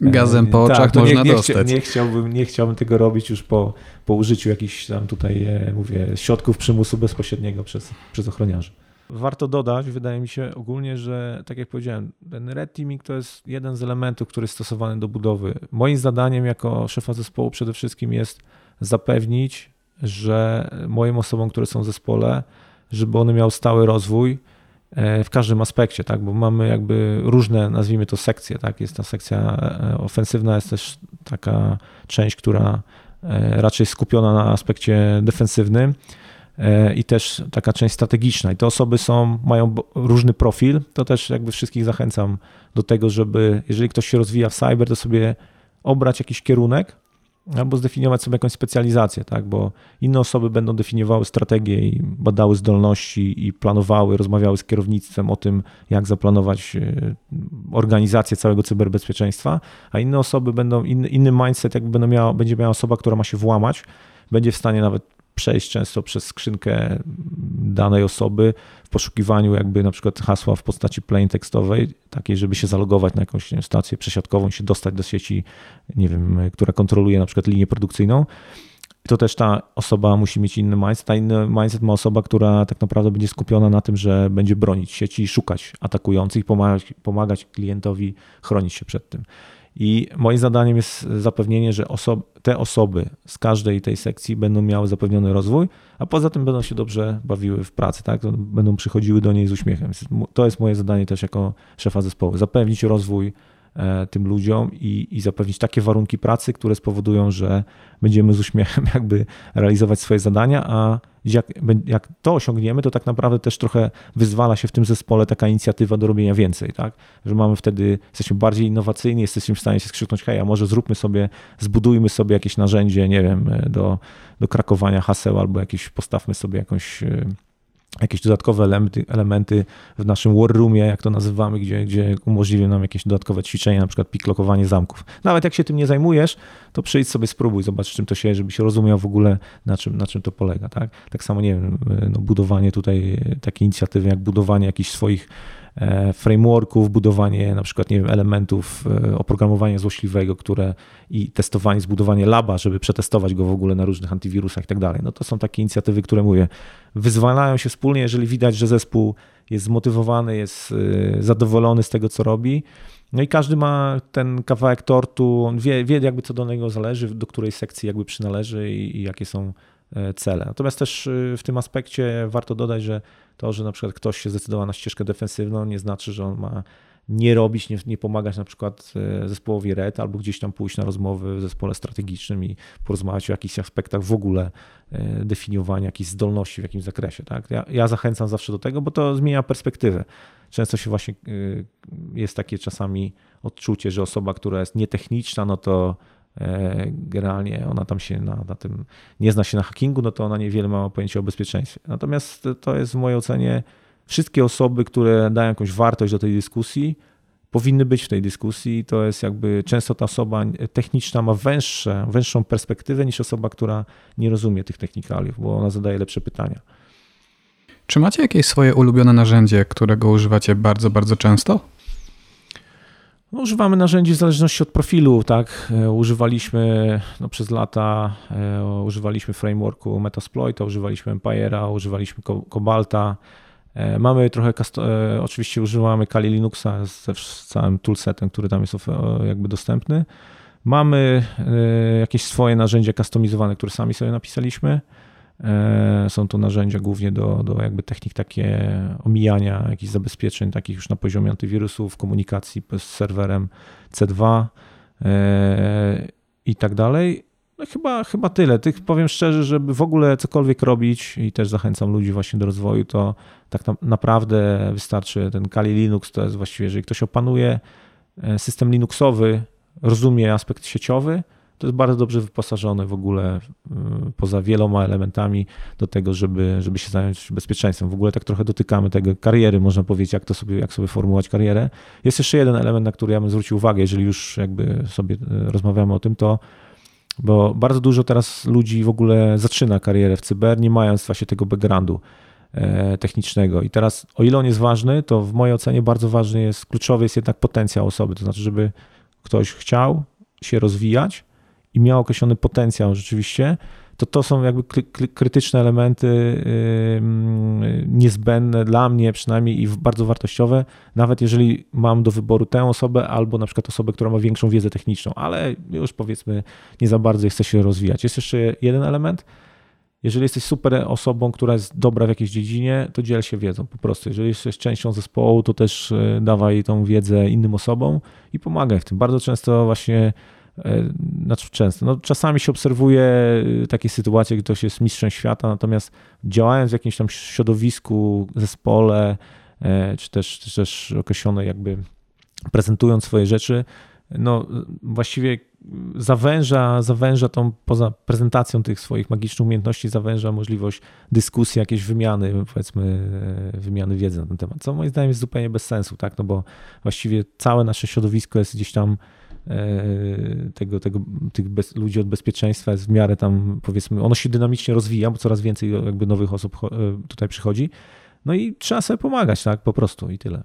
S1: Gazem po oczach tak, można
S2: nie, nie
S1: dostać.
S2: nie, chciałbym, nie chciałbym tego robić już po, po użyciu jakichś tam tutaj, mówię, środków przymusu bezpośredniego przez, przez ochroniarzy. Warto dodać, wydaje mi się ogólnie, że tak jak powiedziałem, ten red teaming to jest jeden z elementów, który jest stosowany do budowy. Moim zadaniem jako szefa zespołu przede wszystkim jest zapewnić, że moim osobom, które są w zespole, żeby one miały stały rozwój e, w każdym aspekcie, tak? bo mamy jakby różne, nazwijmy to sekcje, tak? jest ta sekcja e, ofensywna, jest też taka część, która e, raczej skupiona na aspekcie defensywnym, E, i też taka część strategiczna. I te osoby są, mają różny profil. To też jakby wszystkich zachęcam do tego, żeby jeżeli ktoś się rozwija w cyber, to sobie obrać jakiś kierunek albo zdefiniować sobie jakąś specjalizację, tak? bo inne osoby będą definiowały strategię i badały zdolności i planowały, rozmawiały z kierownictwem o tym, jak zaplanować e, organizację całego cyberbezpieczeństwa, a inne osoby będą, inny, inny mindset jakby będą miała, będzie miała osoba, która ma się włamać, będzie w stanie nawet przejść często przez skrzynkę danej osoby w poszukiwaniu jakby na przykład hasła w postaci plain tekstowej, takiej, żeby się zalogować na jakąś stację przesiadkową, się dostać do sieci, nie wiem, która kontroluje na przykład linię produkcyjną. I to też ta osoba musi mieć inny mindset. Ta inny mindset ma osoba, która tak naprawdę będzie skupiona na tym, że będzie bronić sieci i szukać atakujących, pomagać, pomagać klientowi chronić się przed tym. I moim zadaniem jest zapewnienie, że osob te osoby z każdej tej sekcji będą miały zapewniony rozwój, a poza tym będą się dobrze bawiły w pracy, tak? Będą przychodziły do niej z uśmiechem. To jest moje zadanie też jako szefa zespołu. Zapewnić rozwój tym ludziom i, i zapewnić takie warunki pracy, które spowodują, że będziemy z uśmiechem jakby realizować swoje zadania, a jak, jak to osiągniemy, to tak naprawdę też trochę wyzwala się w tym zespole taka inicjatywa do robienia więcej, tak? Że mamy wtedy, jesteśmy bardziej innowacyjni, jesteśmy w stanie się skrzyknąć, hej, a może zróbmy sobie, zbudujmy sobie jakieś narzędzie, nie wiem, do, do krakowania haseł albo jakieś, postawmy sobie jakąś e, jakieś dodatkowe elementy, elementy w naszym war roomie, jak to nazywamy, gdzie, gdzie umożliwią nam jakieś dodatkowe ćwiczenia, na przykład piklokowanie zamków. Nawet jak się tym nie zajmujesz, to przyjdź sobie, spróbuj, zobacz czym to się, żeby się rozumiał w ogóle, na czym, na czym to polega. Tak, tak samo, nie wiem, no, budowanie tutaj takiej inicjatywy, jak budowanie jakichś swoich E, frameworków, budowanie na przykład nie wiem, elementów e, oprogramowania złośliwego, które i testowanie, zbudowanie laba, żeby przetestować go w ogóle na różnych antywirusach i tak dalej. No to są takie inicjatywy, które mówię, wyzwalają się wspólnie, jeżeli widać, że zespół jest zmotywowany, jest e, zadowolony z tego, co robi. No i każdy ma ten kawałek tortu, on wie, wie jakby co do niego zależy, do której sekcji jakby przynależy i, i jakie są cele. Natomiast też w tym aspekcie warto dodać, że to, że na przykład ktoś się zdecydował na ścieżkę defensywną, nie znaczy, że on ma nie robić, nie, nie pomagać na przykład e, zespołowi RED albo gdzieś tam pójść na rozmowy w zespole strategicznym i porozmawiać o jakichś aspektach w ogóle e, definiowania jakichś zdolności w jakimś zakresie. Tak? Ja, ja zachęcam zawsze do tego, bo to zmienia perspektywę. Często się właśnie e, jest takie czasami odczucie, że osoba, która jest nietechniczna, no to E, generalnie ona tam się na, na, tym nie zna się na hackingu, no to ona niewiele ma pojęcia o bezpieczeństwie. Natomiast to jest w mojej ocenie wszystkie osoby, które dają jakąś wartość do tej dyskusji, powinny być w tej dyskusji. To jest jakby często ta osoba techniczna ma węższe, węższą perspektywę niż osoba, która nie rozumie tych technikaliów, bo ona zadaje lepsze pytania.
S1: Czy macie jakieś swoje ulubione narzędzie, którego używacie bardzo, bardzo często?
S2: No, używamy narzędzi w zależności od profilu, tak? E, używaliśmy no, przez lata, e, używaliśmy frameworku Metasploita, używaliśmy Empire'a, używaliśmy Cobalta. E, mamy trochę, oczywiście używamy Kali Linuxa z, z całym toolsetem, który tam jest jakby dostępny. Mamy jakieś swoje narzędzia customizowane, które sami sobie napisaliśmy. E, są to narzędzia głównie do, do jakby technik takie omijania jakichś zabezpieczeń, takich już na poziomie antywirusów, komunikacji z serwerem C2 e, i tak dalej. No chyba, chyba tyle. Tych powiem szczerze, żeby w ogóle cokolwiek robić i też zachęcam ludzi właśnie do rozwoju, to tak naprawdę wystarczy ten Kali Linux, to jest właściwie, jeżeli ktoś opanuje e, system Linuxowy, rozumie aspekt sieciowy, to jest bardzo dobrze wyposażone w ogóle y, poza wieloma elementami do tego, żeby, żeby się zająć bezpieczeństwem. W ogóle tak trochę dotykamy tego kariery, można powiedzieć, jak to sobie, jak sobie formułować karierę. Jest jeszcze jeden element, na który ja bym zwrócił uwagę, jeżeli już jakby sobie y, rozmawiamy o tym, to bo bardzo dużo teraz ludzi w ogóle zaczyna karierę w cyber, nie mając właśnie tego backgroundu e, technicznego. I teraz, o ile on jest ważny, to w mojej ocenie bardzo ważny jest, kluczowy jest jednak potencjał osoby, to znaczy, żeby ktoś chciał się rozwijać i miał określony potencjał rzeczywiście, to to są jakby krytyczne elementy niezbędne dla mnie przynajmniej i bardzo wartościowe, nawet jeżeli mam do wyboru tę osobę albo na przykład osobę, która ma większą wiedzę techniczną, ale już powiedzmy nie za bardzo chce się rozwijać. Jest jeszcze jeden element, jeżeli jesteś super osobą, która jest dobra w jakiejś dziedzinie, to dziel się wiedzą po prostu. Jeżeli jesteś częścią zespołu, to też e, dawaj tą wiedzę innym osobom i pomagaj w tym. Bardzo często właśnie znaczy często, no czasami się obserwuje e, takie sytuacje, gdy ktoś jest mistrzem świata, natomiast działając w jakimś tam środowisku, zespole, czy też, czy też określone jakby prezentując swoje rzeczy, no właściwie zawęża, zawęża tą, poza prezentacją tych swoich magicznych umiejętności, zawęża możliwość dyskusji, jakiejś wymiany, powiedzmy, e, wymiany wiedzy na ten temat, co moim zdaniem jest zupełnie bez sensu, tak, no bo właściwie całe nasze środowisko jest gdzieś tam e, tego, tego, tych bez, ludzi od bezpieczeństwa jest w miarę tam, powiedzmy, ono się dynamicznie rozwija, bo coraz więcej jakby nowych osób e, tutaj przychodzi, no i trzeba sobie pomagać, tak, po prostu i tyle.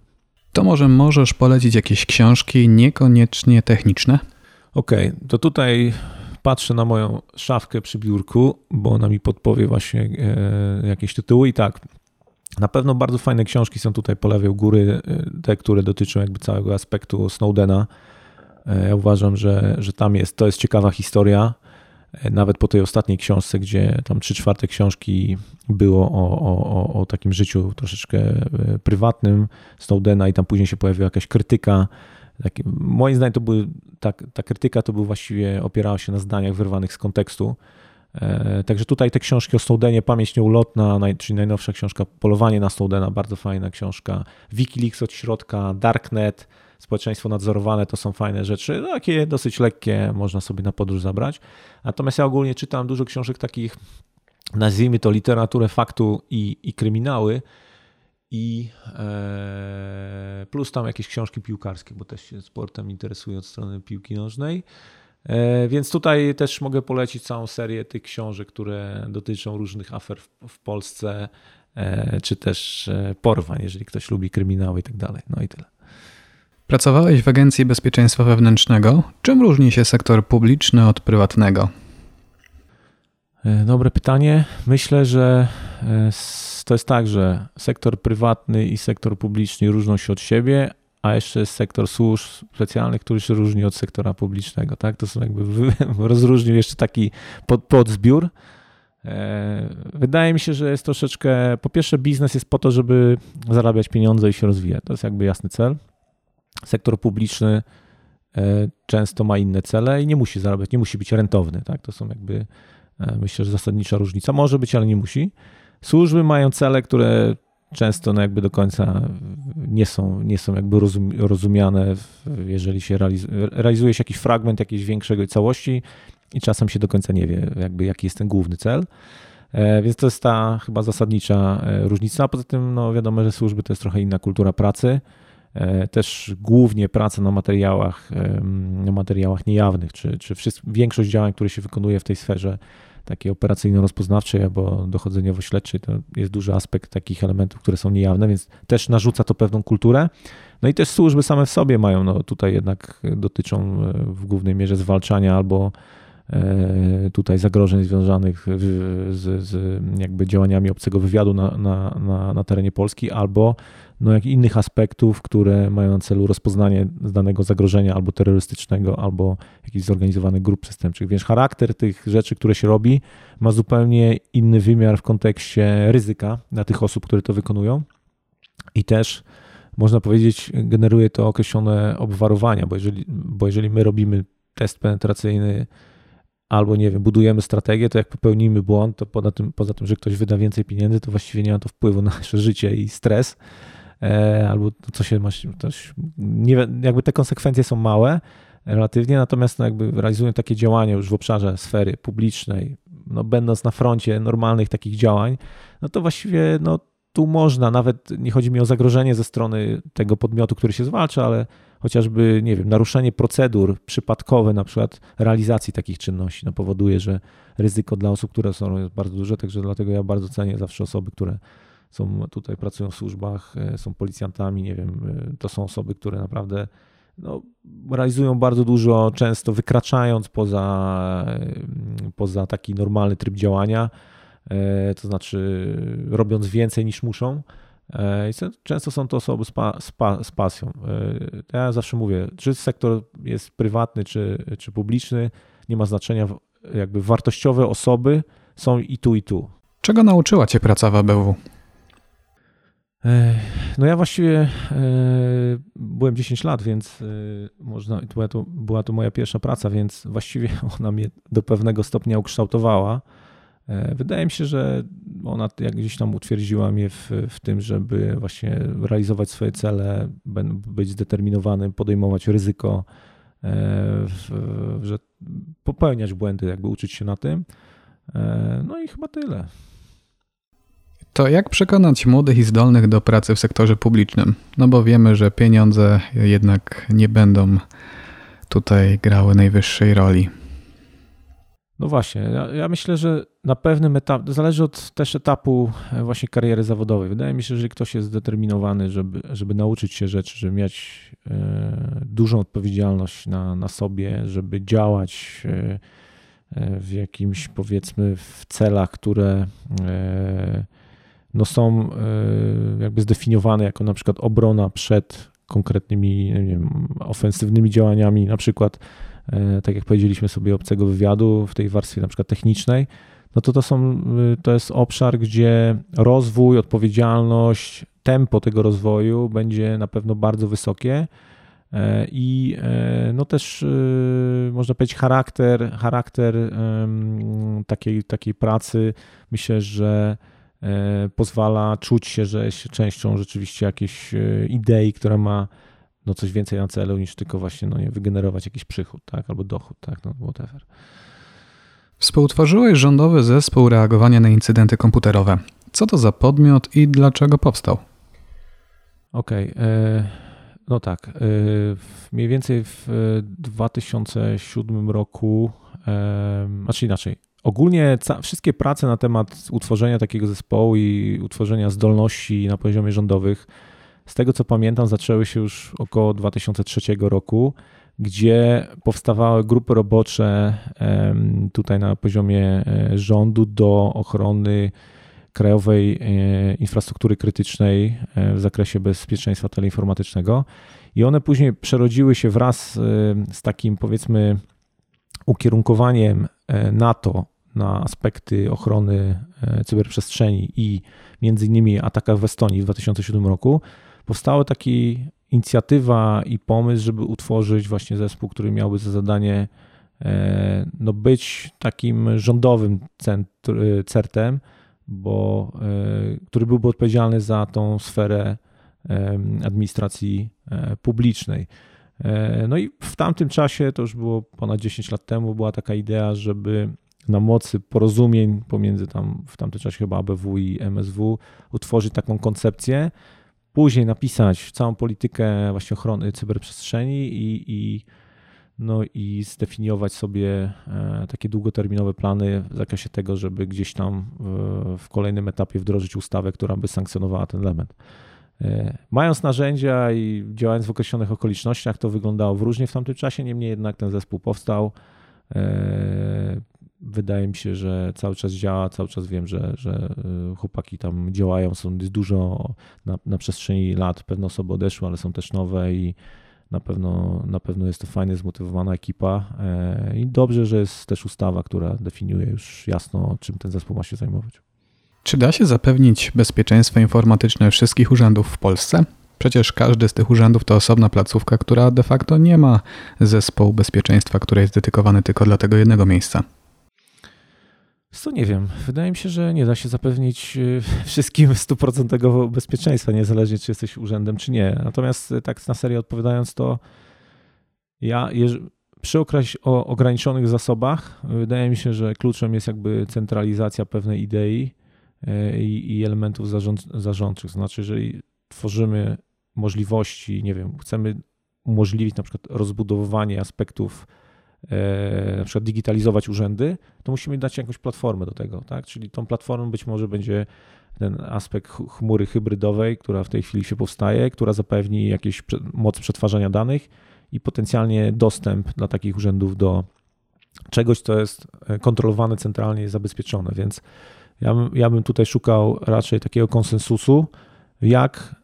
S1: To może możesz polecić jakieś książki niekoniecznie techniczne?
S2: Okej, okay, to tutaj patrzę na moją szafkę przy biurku, bo ona mi podpowie właśnie e, jakieś tytuły i tak. Na pewno bardzo fajne książki są tutaj po lewej u góry, e, te, które dotyczą jakby całego aspektu Snowdena. E, ja uważam, że, że tam jest, to jest ciekawa historia. Nawet po tej ostatniej książce, gdzie tam trzy czwarte książki było o, o, o takim życiu troszeczkę prywatnym Snowdena i tam później się pojawiła jakaś krytyka Taki, moim zdaniem to były, ta, ta krytyka to był właściwie opierała się na zdaniach wyrwanych z kontekstu. E, także tutaj te książki o Snowdenie, Pamięć Nieulotna, czyli najnowsza książka Polowanie na Snowdena, bardzo fajna książka. Wikileaks od środka, Darknet, Społeczeństwo Nadzorowane to są fajne rzeczy, no, takie dosyć lekkie, można sobie na podróż zabrać. Natomiast ja ogólnie czytam dużo książek takich, nazwijmy to literaturę faktu i, i kryminały, i e, plus tam jakieś książki piłkarskie, bo też się sportem interesuję od strony piłki nożnej. E, więc tutaj też mogę polecić całą serię tych książek, które dotyczą różnych afer w, w Polsce, e, czy też porwań, jeżeli ktoś lubi kryminały i tak dalej. No i tyle.
S1: Pracowałeś w Agencji Bezpieczeństwa Wewnętrznego. Czym różni się sektor publiczny od prywatnego?
S2: Dobre pytanie. Myślę, że to jest tak, że sektor prywatny i sektor publiczny różnią się od siebie, a jeszcze jest sektor służb specjalnych, który się różni od sektora publicznego. Tak? To są jakby, rozróżnił jeszcze taki pod, podzbiór. E, wydaje mi się, że jest troszeczkę, po pierwsze biznes jest po to, żeby zarabiać pieniądze i się rozwijać. To jest jakby jasny cel. Sektor publiczny e, często ma inne cele i nie musi zarabiać, nie musi być rentowny. Tak? To są jakby, e, myślę, że zasadnicza różnica. Może być, ale nie musi. Służby mają cele, które często no jakby do końca nie są, nie są jakby rozumiane, jeżeli się realizuje, realizuje się jakiś fragment jakiejś większej całości i czasem się do końca nie wie, jakby jaki jest ten główny cel. E, więc to jest ta chyba zasadnicza różnica. Poza tym, no wiadomo, że służby to jest trochę inna kultura pracy. E, też głównie praca na materiałach, na materiałach niejawnych, czy, czy większość działań, które się wykonuje w tej sferze, takiej operacyjno-rozpoznawczej albo dochodzeniowo-śledczej, to jest duży aspekt takich elementów, które są niejawne, więc też narzuca to pewną kulturę. No i też służby same w sobie mają, no tutaj jednak dotyczą e, w głównej mierze zwalczania albo tutaj zagrożeń związanych z, z jakby działaniami obcego wywiadu na, na, na, na terenie Polski albo no, jak innych aspektów, które mają na celu rozpoznanie danego zagrożenia albo terrorystycznego, albo jakichś zorganizowanych grup przestępczych. Więc charakter tych rzeczy, które się robi, ma zupełnie inny wymiar w kontekście ryzyka dla tych osób, które to wykonują. I też można powiedzieć, generuje to określone obwarowania, bo jeżeli, bo jeżeli my robimy test penetracyjny albo nie wiem, budujemy strategię, to jak popełnimy błąd, to poza tym, poza tym, że ktoś wyda więcej pieniędzy, to właściwie nie ma to wpływu na nasze życie i stres. E, albo co się ma, jakby te konsekwencje są małe relatywnie, natomiast no jakby realizują takie działania już w obszarze sfery publicznej, no będąc na froncie normalnych takich działań, no to właściwie no, tu można, nawet nie chodzi mi o zagrożenie ze strony tego podmiotu, który się zwalcza, ale chociażby, nie wiem, naruszenie procedur przypadkowe, na przykład realizacji takich czynności, no powoduje, że ryzyko dla osób, które są jest bardzo duże, także dlatego ja bardzo cenię zawsze osoby, które są tutaj, pracują w służbach, e, są policjantami, nie wiem, e, to są osoby, które naprawdę no, realizują bardzo dużo, często wykraczając poza, poza taki normalny tryb działania, to znaczy robiąc więcej niż muszą. I często są to osoby z, pa, z, pa, z pasją. Ja zawsze mówię, czy sektor jest prywatny, czy, czy publiczny, nie ma znaczenia, jakby wartościowe osoby są i tu, i tu.
S1: Czego nauczyła Cię praca w ABW?
S2: No ja właściwie byłem 10 lat, więc można, była to, była to moja pierwsza praca, więc właściwie ona mnie do pewnego stopnia ukształtowała. Wydaje mi się, że ona jak gdzieś tam utwierdziła mnie w, w tym, żeby właśnie realizować swoje cele, być zdeterminowanym, podejmować ryzyko, że popełniać błędy, jakby uczyć się na tym. No i chyba tyle.
S1: To jak przekonać młodych i zdolnych do pracy w sektorze publicznym? No bo wiemy, że pieniądze jednak nie będą tutaj grały najwyższej roli.
S2: No właśnie, ja, ja, myślę, że na pewnym etapie, zależy od też etapu e, właśnie kariery zawodowej. Wydaje mi się, że jeżeli ktoś jest zdeterminowany, żeby, żeby nauczyć się rzeczy, żeby mieć e, dużą odpowiedzialność na, na sobie, żeby działać e, e w jakimś powiedzmy w celach, które e, no są e, jakby zdefiniowane jako na przykład obrona przed konkretnymi wiem, ofensywnymi działaniami, na przykład tak jak powiedzieliśmy sobie obcego wywiadu w tej warstwie na przykład technicznej, no to to, są, e, to jest obszar, gdzie rozwój, odpowiedzialność, tempo tego rozwoju będzie na pewno bardzo wysokie. I no też można powiedzieć charakter, charakter takiej, takiej pracy myślę, że E, pozwala czuć się, że jest częścią rzeczywiście jakiejś e, idei, która ma no coś więcej na celu niż tylko właśnie no nie, wygenerować jakiś przychód, tak, albo dochód, tak, no whatever.
S1: Współtworzyłeś rządowy zespół reagowania na incydenty komputerowe. Co to za podmiot i dlaczego powstał?
S2: Okej, okay, e, no tak. Mniej więcej w 2007 roku, znaczy inaczej, Ogólnie wszystkie prace na temat utworzenia takiego zespołu i utworzenia zdolności na poziomie rządowych, z tego co pamiętam, zaczęły się już około 2003 roku, gdzie powstawały grupy robocze tutaj na poziomie e, rządu do ochrony krajowej e, infrastruktury krytycznej e, w zakresie bezpieczeństwa teleinformatycznego. I one później przerodziły się wraz z takim, powiedzmy, ukierunkowaniem NATO na aspekty ochrony cyberprzestrzeni i między innymi atakach w Estonii w 2007 roku, powstała taka inicjatywa i pomysł, żeby utworzyć właśnie zespół, który miałby za zadanie e, no, być takim rządowym CERT-em, bo, e, który byłby odpowiedzialny za tą sferę administracji publicznej. No i w tamtym czasie, to już było ponad 10 lat temu, była taka idea, żeby na mocy porozumień pomiędzy tam w tamtym czasie chyba ABW i MSW utworzyć taką koncepcję, później napisać całą politykę właśnie ochrony cyberprzestrzeni i, i, no i zdefiniować sobie e, takie długoterminowe plany w zakresie tego, żeby gdzieś tam w, w kolejnym etapie wdrożyć ustawę, która by sankcjonowała ten element. E, mając narzędzia i działając w określonych okolicznościach, to wyglądało w różnie w tamtym czasie, niemniej jednak ten zespół powstał. Wydaje mi się, że cały czas działa, cały czas wiem, że, że y, chłopaki tam działają, są dużo na, na przestrzeni lat, pewne osoby odeszły, ale są też nowe i na pewno, na pewno jest to fajnie zmotywowana ekipa e, i dobrze, że jest też ustawa, która definiuje już jasno, czym ten zespół ma się zajmować.
S1: Czy da się zapewnić bezpieczeństwo informatyczne wszystkich urzędów w Polsce? Przecież każdy z tych urzędów to osobna placówka, która de facto nie ma zespołu bezpieczeństwa, który jest dedykowany tylko dla tego jednego miejsca.
S2: Co nie wiem. Wydaje mi się, że nie da się zapewnić y, wszystkim stuprocentowego bezpieczeństwa, niezależnie czy jesteś urzędem, czy nie. Natomiast y, tak na serio odpowiadając, to ja przy o ograniczonych zasobach wydaje mi się, że kluczem jest jakby centralizacja pewnej idei i, elementów zarząd, zarządczych. Znaczy, jeżeli tworzymy możliwości, nie wiem, chcemy umożliwić na przykład rozbudowywanie aspektów E, na przykład digitalizować urzędy, to musimy dać jakąś platformę do tego, tak? Czyli tą platformą być może będzie ten aspekt chmury hybrydowej, która w tej chwili się powstaje, która zapewni jakieś moc przetwarzania danych i potencjalnie dostęp dla takich urzędów do czegoś, co jest kontrolowane centralnie i zabezpieczone. Więc ja bym, ja bym tutaj szukał raczej takiego konsensusu, jak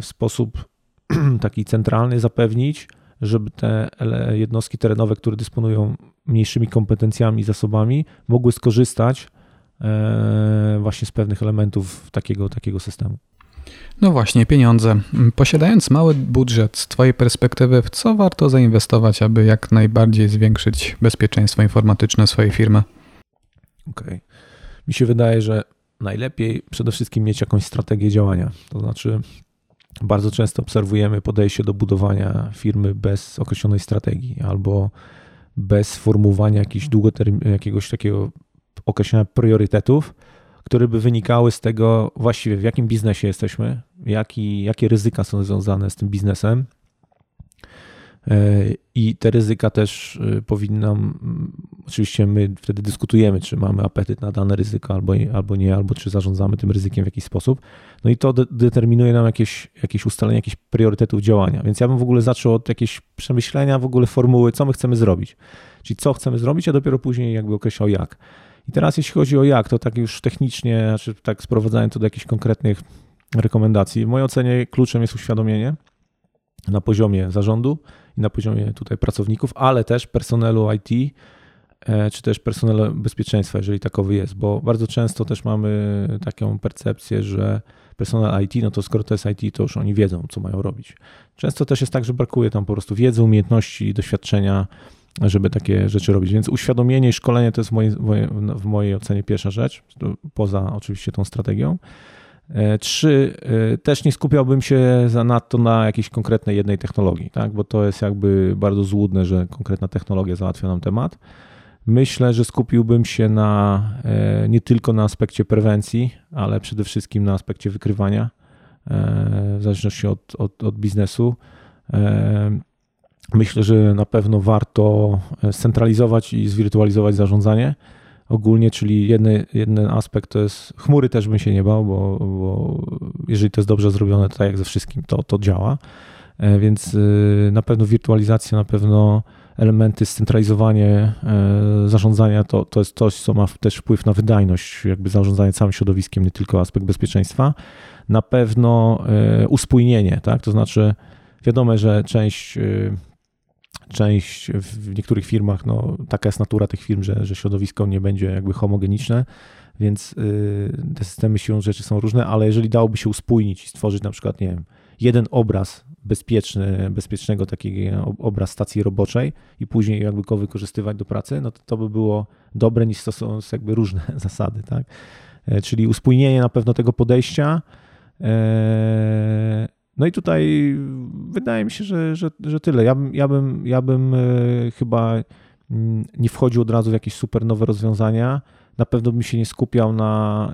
S2: w sposób taki centralny zapewnić, żeby te jednostki terenowe, które dysponują mniejszymi kompetencjami i zasobami, mogły skorzystać e, właśnie z pewnych elementów takiego, takiego systemu.
S1: No właśnie, pieniądze. Posiadając mały budżet, z Twojej perspektywy, w co warto zainwestować, aby jak najbardziej zwiększyć bezpieczeństwo informatyczne swojej firmy?
S2: Okej. Okay. Mi się wydaje, że najlepiej przede wszystkim mieć jakąś strategię działania. To znaczy, bardzo często obserwujemy podejście do budowania firmy bez określonej strategii albo bez sformułowania jakiegoś takiego określenia priorytetów, które by wynikały z tego właściwie w jakim biznesie jesteśmy, jaki, jakie ryzyka są związane z tym biznesem, i te ryzyka też y, powinnam, oczywiście my wtedy dyskutujemy, czy mamy apetyt na dane ryzyko albo, albo nie, albo czy zarządzamy tym ryzykiem w jakiś sposób. No i to de determinuje nam jakieś, jakieś ustalenie jakichś priorytetów działania. Więc ja bym w ogóle zaczął od jakiegoś przemyślenia w ogóle formuły, co my chcemy zrobić. Czyli co chcemy zrobić, a dopiero później jakby określał jak. I teraz jeśli chodzi o jak, to tak już technicznie, znaczy tak sprowadzając to do jakichś konkretnych rekomendacji. W mojej ocenie kluczem jest uświadomienie na poziomie zarządu, i na poziomie tutaj pracowników, ale też personelu IT, czy też personelu bezpieczeństwa, jeżeli takowy jest, bo bardzo często też mamy taką percepcję, że personel IT, no to skoro to jest IT, to już oni wiedzą, co mają robić. Często też jest tak, że brakuje tam po prostu wiedzy, umiejętności, doświadczenia, żeby takie rzeczy robić. Więc uświadomienie i szkolenie to jest w mojej, w mojej ocenie pierwsza rzecz, poza oczywiście tą strategią. E, trzy, e, też nie skupiałbym się za nadto na jakiejś konkretnej jednej technologii, tak? bo to jest jakby bardzo złudne, że konkretna technologia załatwia nam temat. Myślę, że skupiłbym się na, e, nie tylko na aspekcie prewencji, ale przede wszystkim na aspekcie wykrywania, w zależności od, od, od biznesu. Myślę, że na pewno warto scentralizować i zwirtualizować zarządzanie ogólnie, czyli jedny, jeden aspekt to jest, chmury też bym się nie bał, bo, bo jeżeli to jest dobrze zrobione, to tak jak ze wszystkim, to, to działa, e, więc na pewno wirtualizacja, na pewno elementy, scentralizowanie e, zarządzania to, to jest coś, co ma też wpływ na wydajność, jakby zarządzanie całym środowiskiem, nie tylko aspekt bezpieczeństwa. Na pewno e, uspójnienie, tak, to znaczy wiadomo, że część y, część w niektórych firmach, no taka jest natura tych firm, że, że środowisko nie będzie jakby homogeniczne, więc te systemy siłą rzeczy są różne, ale jeżeli dałoby się uspójnić i stworzyć na przykład, nie wiem, jeden obraz bezpieczny, bezpiecznego takiego obraz stacji roboczej i później jakby go wykorzystywać do pracy, no to to by było dobre niż to są jakby różne zasady, tak? E, czyli uspójnienie na pewno tego podejścia, e, no i tutaj wydaje mi się, że, że, że tyle. Ja bym, ja bym, ja bym e, chyba mm, nie wchodził od razu w jakieś super nowe rozwiązania. Na pewno bym się nie skupiał na.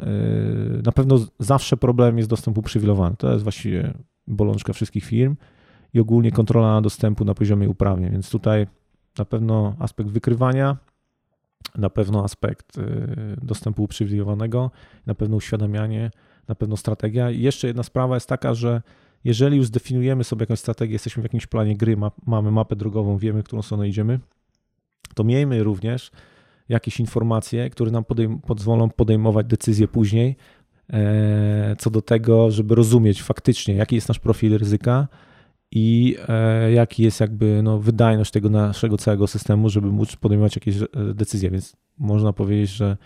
S2: Na pewno zawsze problem jest dostęp uprzywilejowany. To jest właściwie bolączka wszystkich firm i ogólnie kontrola dostępu na poziomie uprawnień. Więc tutaj na pewno aspekt wykrywania, na pewno aspekt e, dostępu uprzywilejowanego, na pewno uświadamianie, na pewno strategia. I jeszcze jedna sprawa jest taka, że jeżeli już zdefiniujemy sobie jakąś strategię, jesteśmy w jakimś planie gry, ma, mamy mapę drogową, wiemy, którą stronę idziemy, to miejmy również jakieś informacje, które nam podejm pozwolą podejmować decyzje później co do tego, żeby rozumieć faktycznie, jaki jest nasz profil ryzyka i e, jaki jest jakby no, wydajność tego naszego całego systemu, żeby móc podejmować jakieś e, decyzje. Więc można powiedzieć, że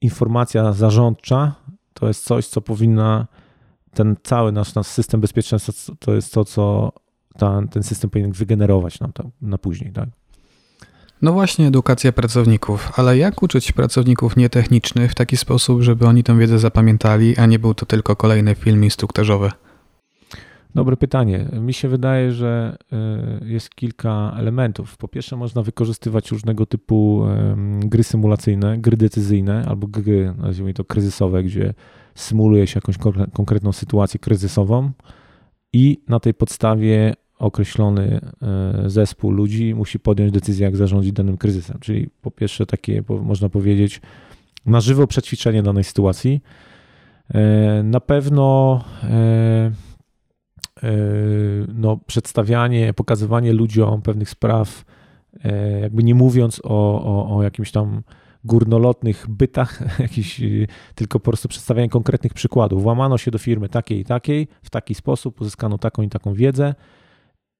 S2: informacja zarządcza to jest coś, co powinna ten cały nasz, nasz system bezpieczeństwa to jest to, co ta, ten system powinien wygenerować nam to, na później, tak?
S1: No właśnie, edukacja pracowników, ale jak uczyć pracowników nietechnicznych w taki sposób, żeby oni tę wiedzę zapamiętali, a nie był to tylko kolejny film instruktażowy?
S2: Dobre pytanie. Mi się wydaje, że y, jest kilka elementów. Po pierwsze, można wykorzystywać różnego typu gry symulacyjne, gry decyzyjne albo gry, nazwijmy to kryzysowe, gdzie symuluje się jakąś konkretną sytuację kryzysową i na tej podstawie określony e, zespół ludzi musi podjąć decyzję, jak zarządzić danym kryzysem. Czyli po pierwsze takie, można powiedzieć, na żywo przećwiczenie danej sytuacji. E, na pewno e, no, przedstawianie, pokazywanie ludziom pewnych spraw, jakby nie mówiąc o, o, o jakimś tam górnolotnych bytach, jakiś, tylko po prostu przedstawianie konkretnych przykładów. Włamano się do firmy takiej i takiej, w taki sposób, uzyskano taką i taką wiedzę.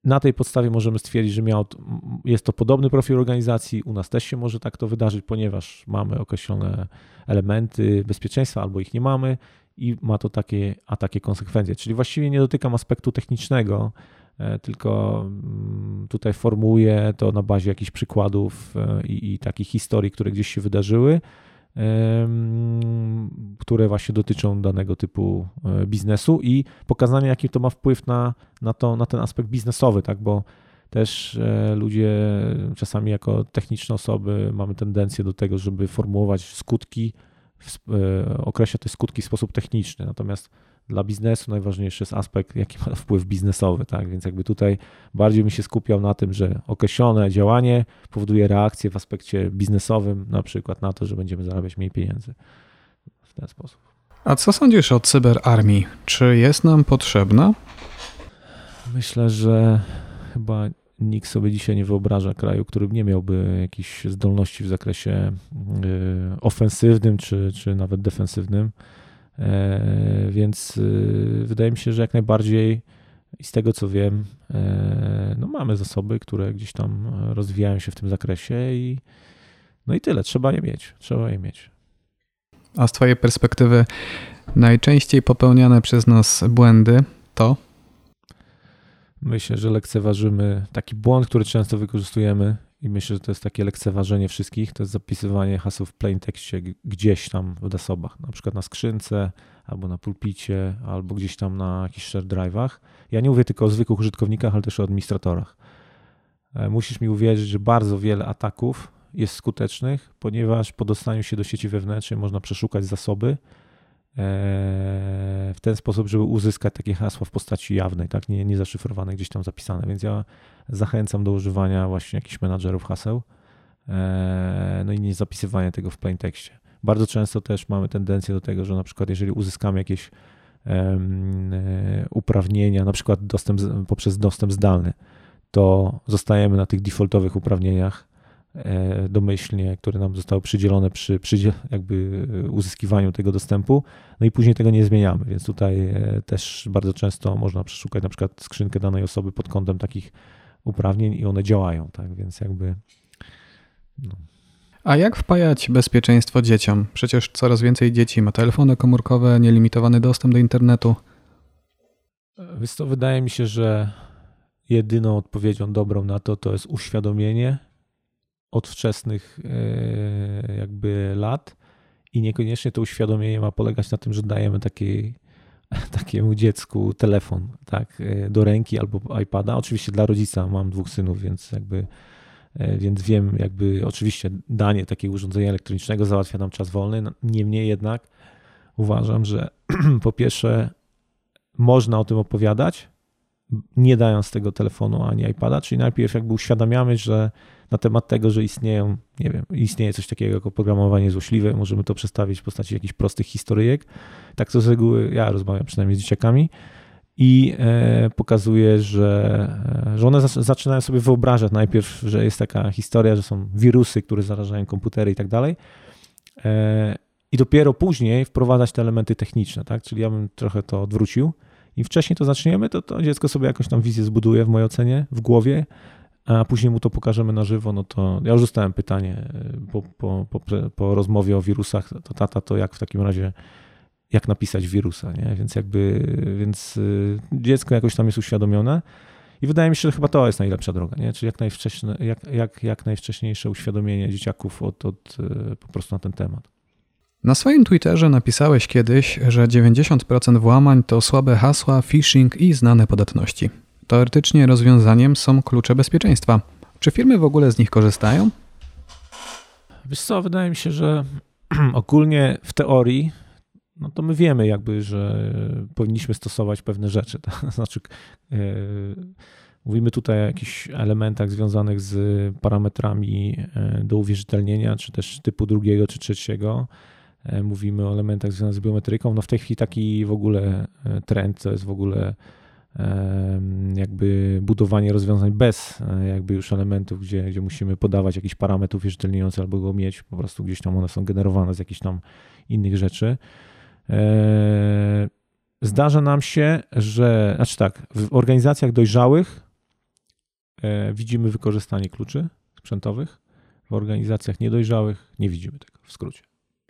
S2: Na tej podstawie możemy stwierdzić, że miał, jest to podobny profil organizacji. U nas też się może tak to wydarzyć, ponieważ mamy określone elementy bezpieczeństwa albo ich nie mamy i ma to takie, a takie konsekwencje. Czyli właściwie nie dotykam aspektu technicznego, e, tylko mm, tutaj formułuję to na bazie jakichś przykładów e, i, i takich historii, które gdzieś się wydarzyły, które właśnie dotyczą danego typu e, biznesu i pokazanie, jaki to ma wpływ na, na, to, na ten aspekt biznesowy, tak, bo też ludzie czasami jako techniczne osoby mamy tendencję do tego, żeby formułować skutki E, określa te skutki w sposób techniczny. Natomiast dla biznesu najważniejszy jest aspekt, jaki ma wpływ biznesowy, tak? Więc jakby tutaj bardziej bym się skupiał na tym, że określone działanie powoduje reakcję w aspekcie biznesowym, na przykład na to, że będziemy zarabiać mniej pieniędzy w ten sposób.
S1: A co sądzisz o cyberarmii? Czy jest nam potrzebna?
S2: Myślę, że chyba nikt sobie dzisiaj nie wyobraża kraju, który nie miałby jakichś zdolności w zakresie y, ofensywnym czy, czy nawet defensywnym. E, więc y, wydaje mi się, że jak najbardziej i z tego co wiem, e, no mamy zasoby, które gdzieś tam rozwijają się w tym zakresie i no i tyle, trzeba je mieć, trzeba je mieć.
S1: A z Twojej perspektywy najczęściej popełniane przez nas błędy to?
S2: Myślę, że lekceważymy taki błąd, który często wykorzystujemy i myślę, że to jest takie lekceważenie wszystkich, to jest zapisywanie haseł w plain tekście gdzieś tam w zasobach, na przykład na skrzynce, albo na pulpicie, albo gdzieś tam na jakichś share drive'ach. Ja nie mówię tylko o zwykłych użytkownikach, ale też o administratorach. E, musisz mi uwierzyć, że bardzo wiele ataków jest skutecznych, ponieważ po dostaniu się do sieci wewnętrznej można przeszukać zasoby, w ten sposób, żeby uzyskać takie hasła w postaci jawnej, tak, nie, nie zaszyfrowane, gdzieś tam zapisane. Więc ja zachęcam do używania właśnie jakichś menadżerów haseł, e, no i nie zapisywania tego w plain tekście. Bardzo często też mamy tendencję do tego, że na przykład jeżeli uzyskamy jakieś e, uprawnienia, na przykład dostęp, poprzez dostęp zdalny, to zostajemy na tych defaultowych uprawnieniach E, domyślnie, które nam zostały przydzielone przy, przy jakby e, uzyskiwaniu tego dostępu, no i później tego nie zmieniamy, więc tutaj e, też bardzo często można przeszukać na przykład skrzynkę danej osoby pod kątem takich uprawnień i one działają, tak, więc jakby
S1: no. A jak wpajać bezpieczeństwo dzieciom? Przecież coraz więcej dzieci ma telefony komórkowe, nielimitowany dostęp do internetu.
S2: Więc to wydaje mi się, że jedyną odpowiedzią dobrą na to to jest uświadomienie od wczesnych e, jakby lat i niekoniecznie to uświadomienie ma polegać na tym, że dajemy takiej, takiemu dziecku telefon tak, e, do ręki albo iPada. Oczywiście dla rodzica mam dwóch synów, więc jakby e, więc wiem, jakby oczywiście danie takiego urządzenia elektronicznego załatwia nam czas wolny. No, niemniej jednak uważam, że po pierwsze można o tym opowiadać, nie dając tego telefonu ani iPada, czyli najpierw jakby uświadamiamy, że na temat tego, że istnieją, nie wiem, istnieje coś takiego jak oprogramowanie złośliwe, możemy to przedstawić w postaci jakichś prostych historyjek. Tak to z reguły ja rozmawiam przynajmniej z dzieciakami i e, pokazuje, że, e, że one zaczynają sobie wyobrażać najpierw, że jest taka historia, że są wirusy, które zarażają komputery i tak dalej. E, I dopiero później wprowadzać te elementy techniczne, tak? Czyli ja bym trochę to odwrócił. Im wcześniej to zaczniemy, to, to dziecko sobie jakąś tam wizję zbuduje w mojej ocenie, w głowie, a później mu to pokażemy na żywo, no to ja już dostałem pytanie y, po, po, po, po rozmowie o wirusach, to tata, to jak w takim razie, jak napisać wirusa, nie? Więc jakby, więc y, dziecko jakoś tam jest uświadomione i wydaje mi się, że chyba to jest najlepsza droga, nie? Czyli jak, najwcześniej, jak, jak, jak najwcześniejsze uświadomienie dzieciaków od, od, y, po prostu na ten temat.
S1: Na swoim Twitterze napisałeś kiedyś, że 90% włamań to słabe hasła, phishing i znane podatności. Teoretycznie rozwiązaniem są klucze bezpieczeństwa. Czy firmy w ogóle z nich korzystają?
S2: Wiesz co, wydaje mi się, że ogólnie w teorii no to my wiemy jakby, że powinniśmy stosować pewne rzeczy. To znaczy yy, mówimy tutaj o jakichś elementach związanych z parametrami e, do uwierzytelnienia, czy też typu drugiego czy trzeciego. Mówimy o elementach związanych z biometryką. No w tej chwili taki w ogóle trend to jest w ogóle jakby budowanie rozwiązań bez e, jakby już elementów, gdzie, gdzie musimy podawać jakiś parametr uwierzytelniający albo go mieć, po prostu gdzieś tam one są generowane z jakichś tam innych rzeczy. E, zdarza nam się, że, znaczy tak, w organizacjach dojrzałych e, widzimy wykorzystanie kluczy sprzętowych, w organizacjach niedojrzałych nie widzimy tego, w skrócie.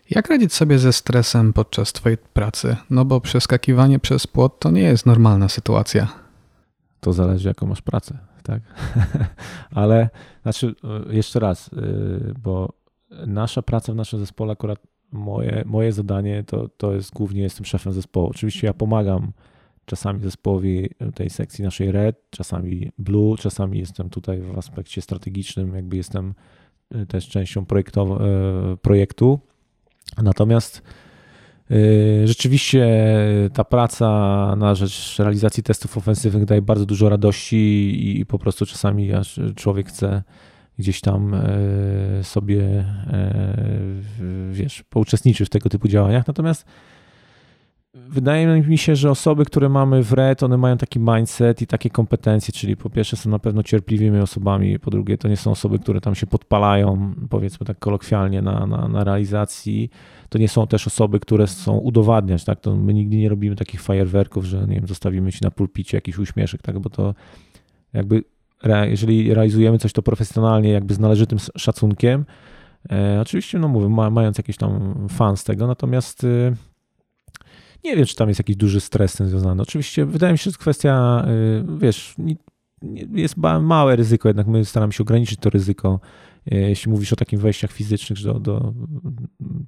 S1: Jak radzić sobie ze stresem podczas Twojej pracy? No bo przeskakiwanie przez płot to nie jest normalna sytuacja.
S2: To zależy, jaką masz pracę, tak? Ale znaczy, e, jeszcze raz, e, bo nasza praca w naszym zespole, akurat moje, moje zadanie to, to jest głównie jestem szefem zespołu. Oczywiście ja pomagam czasami zespołowi tej sekcji naszej Red, czasami Blue, czasami jestem tutaj w aspekcie strategicznym, jakby jestem e, też częścią projektu Natomiast y, Rzeczywiście ta praca na rzecz realizacji testów ofensywnych daje bardzo dużo radości i po prostu czasami aż człowiek chce gdzieś tam y, sobie, y, wiesz, pouczestniczyć w tego typu działaniach. Natomiast Wydaje mi się, że osoby, które mamy w RED, one mają taki mindset i takie kompetencje, czyli po pierwsze są na pewno cierpliwymi osobami, po drugie to nie są osoby, które tam się podpalają, powiedzmy tak kolokwialnie, na, na, na realizacji. To nie są też osoby, które chcą udowadniać, tak? To my nigdy nie robimy takich fajerwerków, że nie wiem, zostawimy ci na pulpicie jakiś uśmieszek, tak? Bo to jakby, jeżeli realizujemy coś to profesjonalnie, jakby z należytym szacunkiem, e, oczywiście, no mówię, ma, mając jakiś tam fan z tego, natomiast... Y, nie wiem, czy tam jest jakiś duży stres z tym związany. Oczywiście wydaje mi się, że kwestia, y, wiesz, jest małe ryzyko, jednak my staramy się ograniczyć to ryzyko. Y, jeśli mówisz o takich wejściach fizycznych, do, do,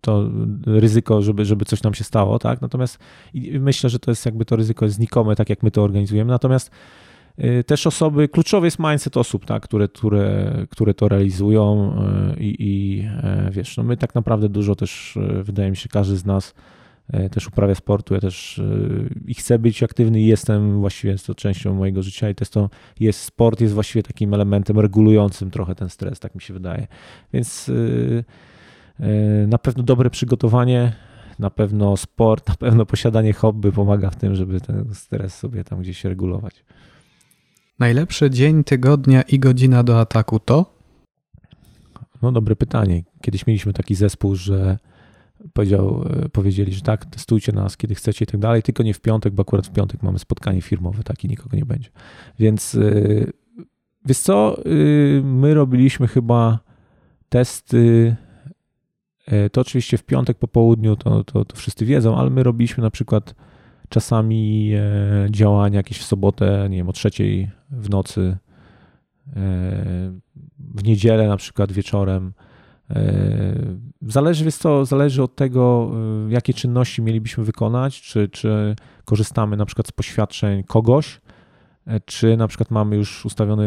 S2: to ryzyko, żeby, żeby coś nam się stało, tak? Natomiast myślę, że to jest jakby to ryzyko znikome, tak jak my to organizujemy. Natomiast y, też osoby, kluczowy jest mindset osób, tak, które, które, które to realizują i, i wiesz, no my tak naprawdę dużo też, wydaje mi się, każdy z nas też uprawia sportu, ja też e, i chcę być aktywny i jestem, właściwie jest to częścią mojego życia i to jest, to, jest sport jest właściwie takim elementem regulującym trochę ten stres, tak mi się wydaje. Więc e, na pewno dobre przygotowanie, na pewno sport, na pewno posiadanie hobby pomaga w tym, żeby ten stres sobie tam gdzieś regulować.
S1: Najlepszy dzień tygodnia i godzina do ataku to?
S2: No dobre pytanie. Kiedyś mieliśmy taki zespół, że powiedział, e, powiedzieli, że tak, testujcie nas, kiedy chcecie i tak dalej, tylko nie w piątek, bo akurat w piątek mamy spotkanie firmowe, tak, i nikogo nie będzie. Więc e, wiesz co, e, my robiliśmy chyba testy, to oczywiście w piątek po południu, to, to, to wszyscy wiedzą, ale my robiliśmy na przykład czasami działania jakieś w sobotę, nie wiem, o trzeciej w nocy, w niedzielę na przykład wieczorem, zależy, jest to, zależy od tego, e, jakie czynności mielibyśmy wykonać, czy, czy korzystamy na przykład z poświadczeń kogoś, e, czy na przykład mamy już ustawione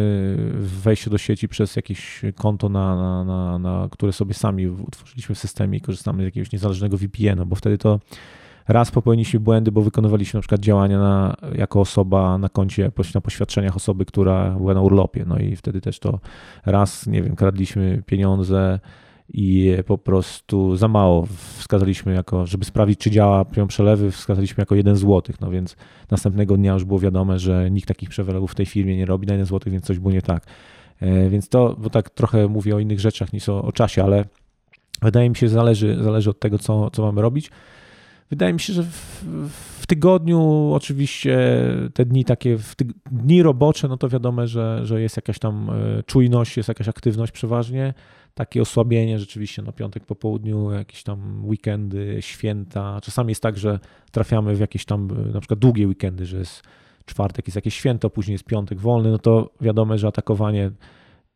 S2: wejście do sieci przez jakieś konto, na, na, na, na które sobie sami utworzyliśmy w systemie i korzystamy z jakiegoś niezależnego VPN-a, bo wtedy to raz popełniliśmy błędy, bo wykonywaliśmy na przykład działania na, jako osoba na koncie, na poświadczeniach osoby, która była na urlopie. No i wtedy też to raz, nie wiem, kradliśmy pieniądze, i po prostu za mało wskazaliśmy jako, żeby sprawdzić, czy działa priom przelewy, wskazaliśmy jako jeden złotych, no więc następnego dnia już było wiadome, że nikt takich przelewów w tej firmie nie robi na jeden złotych, więc coś było nie tak. E, więc to, bo tak trochę mówię o innych rzeczach niż o, o czasie, ale wydaje mi się, że zależy, zależy od tego, co, co mamy robić. Wydaje mi się, że w, w tygodniu oczywiście te dni takie, dni robocze, no to wiadomo, że, że jest jakaś tam e, czujność, jest jakaś aktywność przeważnie takie osłabienie rzeczywiście na piątek po południu, jakieś tam weekendy, święta. Czasami jest tak, że trafiamy w jakieś tam na przykład długie weekendy, że jest czwartek, jest jakieś święto, później jest piątek wolny, no to wiadomo, że atakowanie,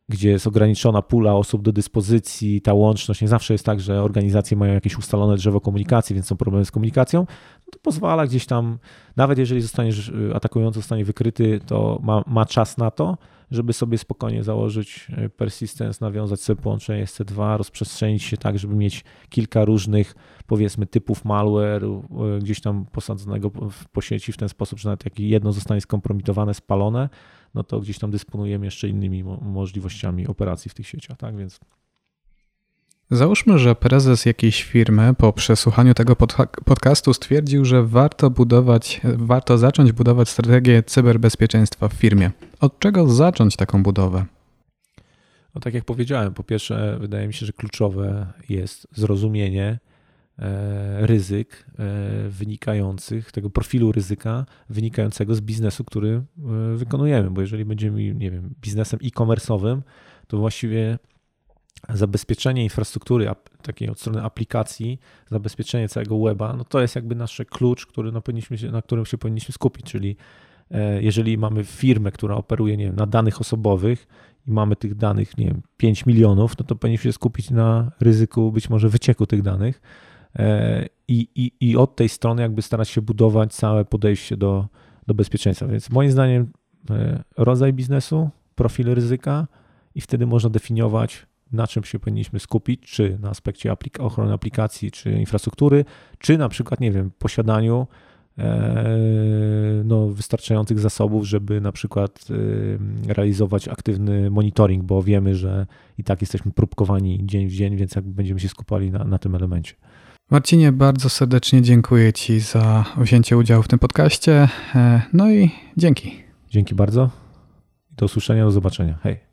S2: gdzie jest ograniczona pula osób do dyspozycji, ta łączność, nie zawsze jest tak, że organizacje mają jakieś ustalone drzewo komunikacji, więc są problemy z komunikacją, no to pozwala gdzieś tam, nawet jeżeli zostaniesz atakujący zostanie wykryty, to ma, ma czas na to, żeby sobie spokojnie założyć e, persistence, nawiązać sobie połączenie SC2, rozprzestrzenić się tak, żeby mieć kilka różnych, powiedzmy, typów malware e, gdzieś tam posadzonego po sieci w ten sposób, że nawet jak jedno zostanie skompromitowane, spalone, no to gdzieś tam dysponujemy jeszcze innymi możliwościami operacji w tych sieciach, tak? Więc
S1: Załóżmy, że prezes jakiejś firmy po przesłuchaniu tego podcastu stwierdził, że warto budować, warto zacząć budować strategię cyberbezpieczeństwa w firmie. Od czego zacząć taką budowę?
S2: No tak jak powiedziałem, po pierwsze, wydaje mi się, że kluczowe jest zrozumienie e, ryzyk e, wynikających, tego profilu ryzyka wynikającego z biznesu, który e, wykonujemy, bo jeżeli będziemy, nie wiem, biznesem e-commerce'owym, to właściwie zabezpieczenie infrastruktury takiej od strony aplikacji, zabezpieczenie całego weba, no to jest jakby nasz klucz, który no powinniśmy się, na którym się powinniśmy skupić, czyli e, jeżeli mamy firmę, która operuje nie wiem, na danych osobowych i mamy tych danych, nie wiem, 5 milionów, no to powinniśmy się skupić na ryzyku być może wycieku tych danych e, i, i, i od tej strony jakby starać się budować całe podejście do, do bezpieczeństwa. Więc moim zdaniem e, rodzaj biznesu, profil ryzyka i wtedy można definiować na czym się powinniśmy skupić, czy na aspekcie aplik ochrony aplikacji, czy infrastruktury, czy na przykład, nie wiem, posiadaniu e, no, wystarczających zasobów, żeby na przykład e, realizować aktywny monitoring, bo wiemy, że i tak jesteśmy próbkowani dzień w dzień, więc jakby będziemy się skupali na, na tym elemencie.
S1: Marcinie, bardzo serdecznie dziękuję Ci za wzięcie udziału w tym podcaście. E, no i dzięki.
S2: Dzięki bardzo. Do usłyszenia, do zobaczenia. Hej.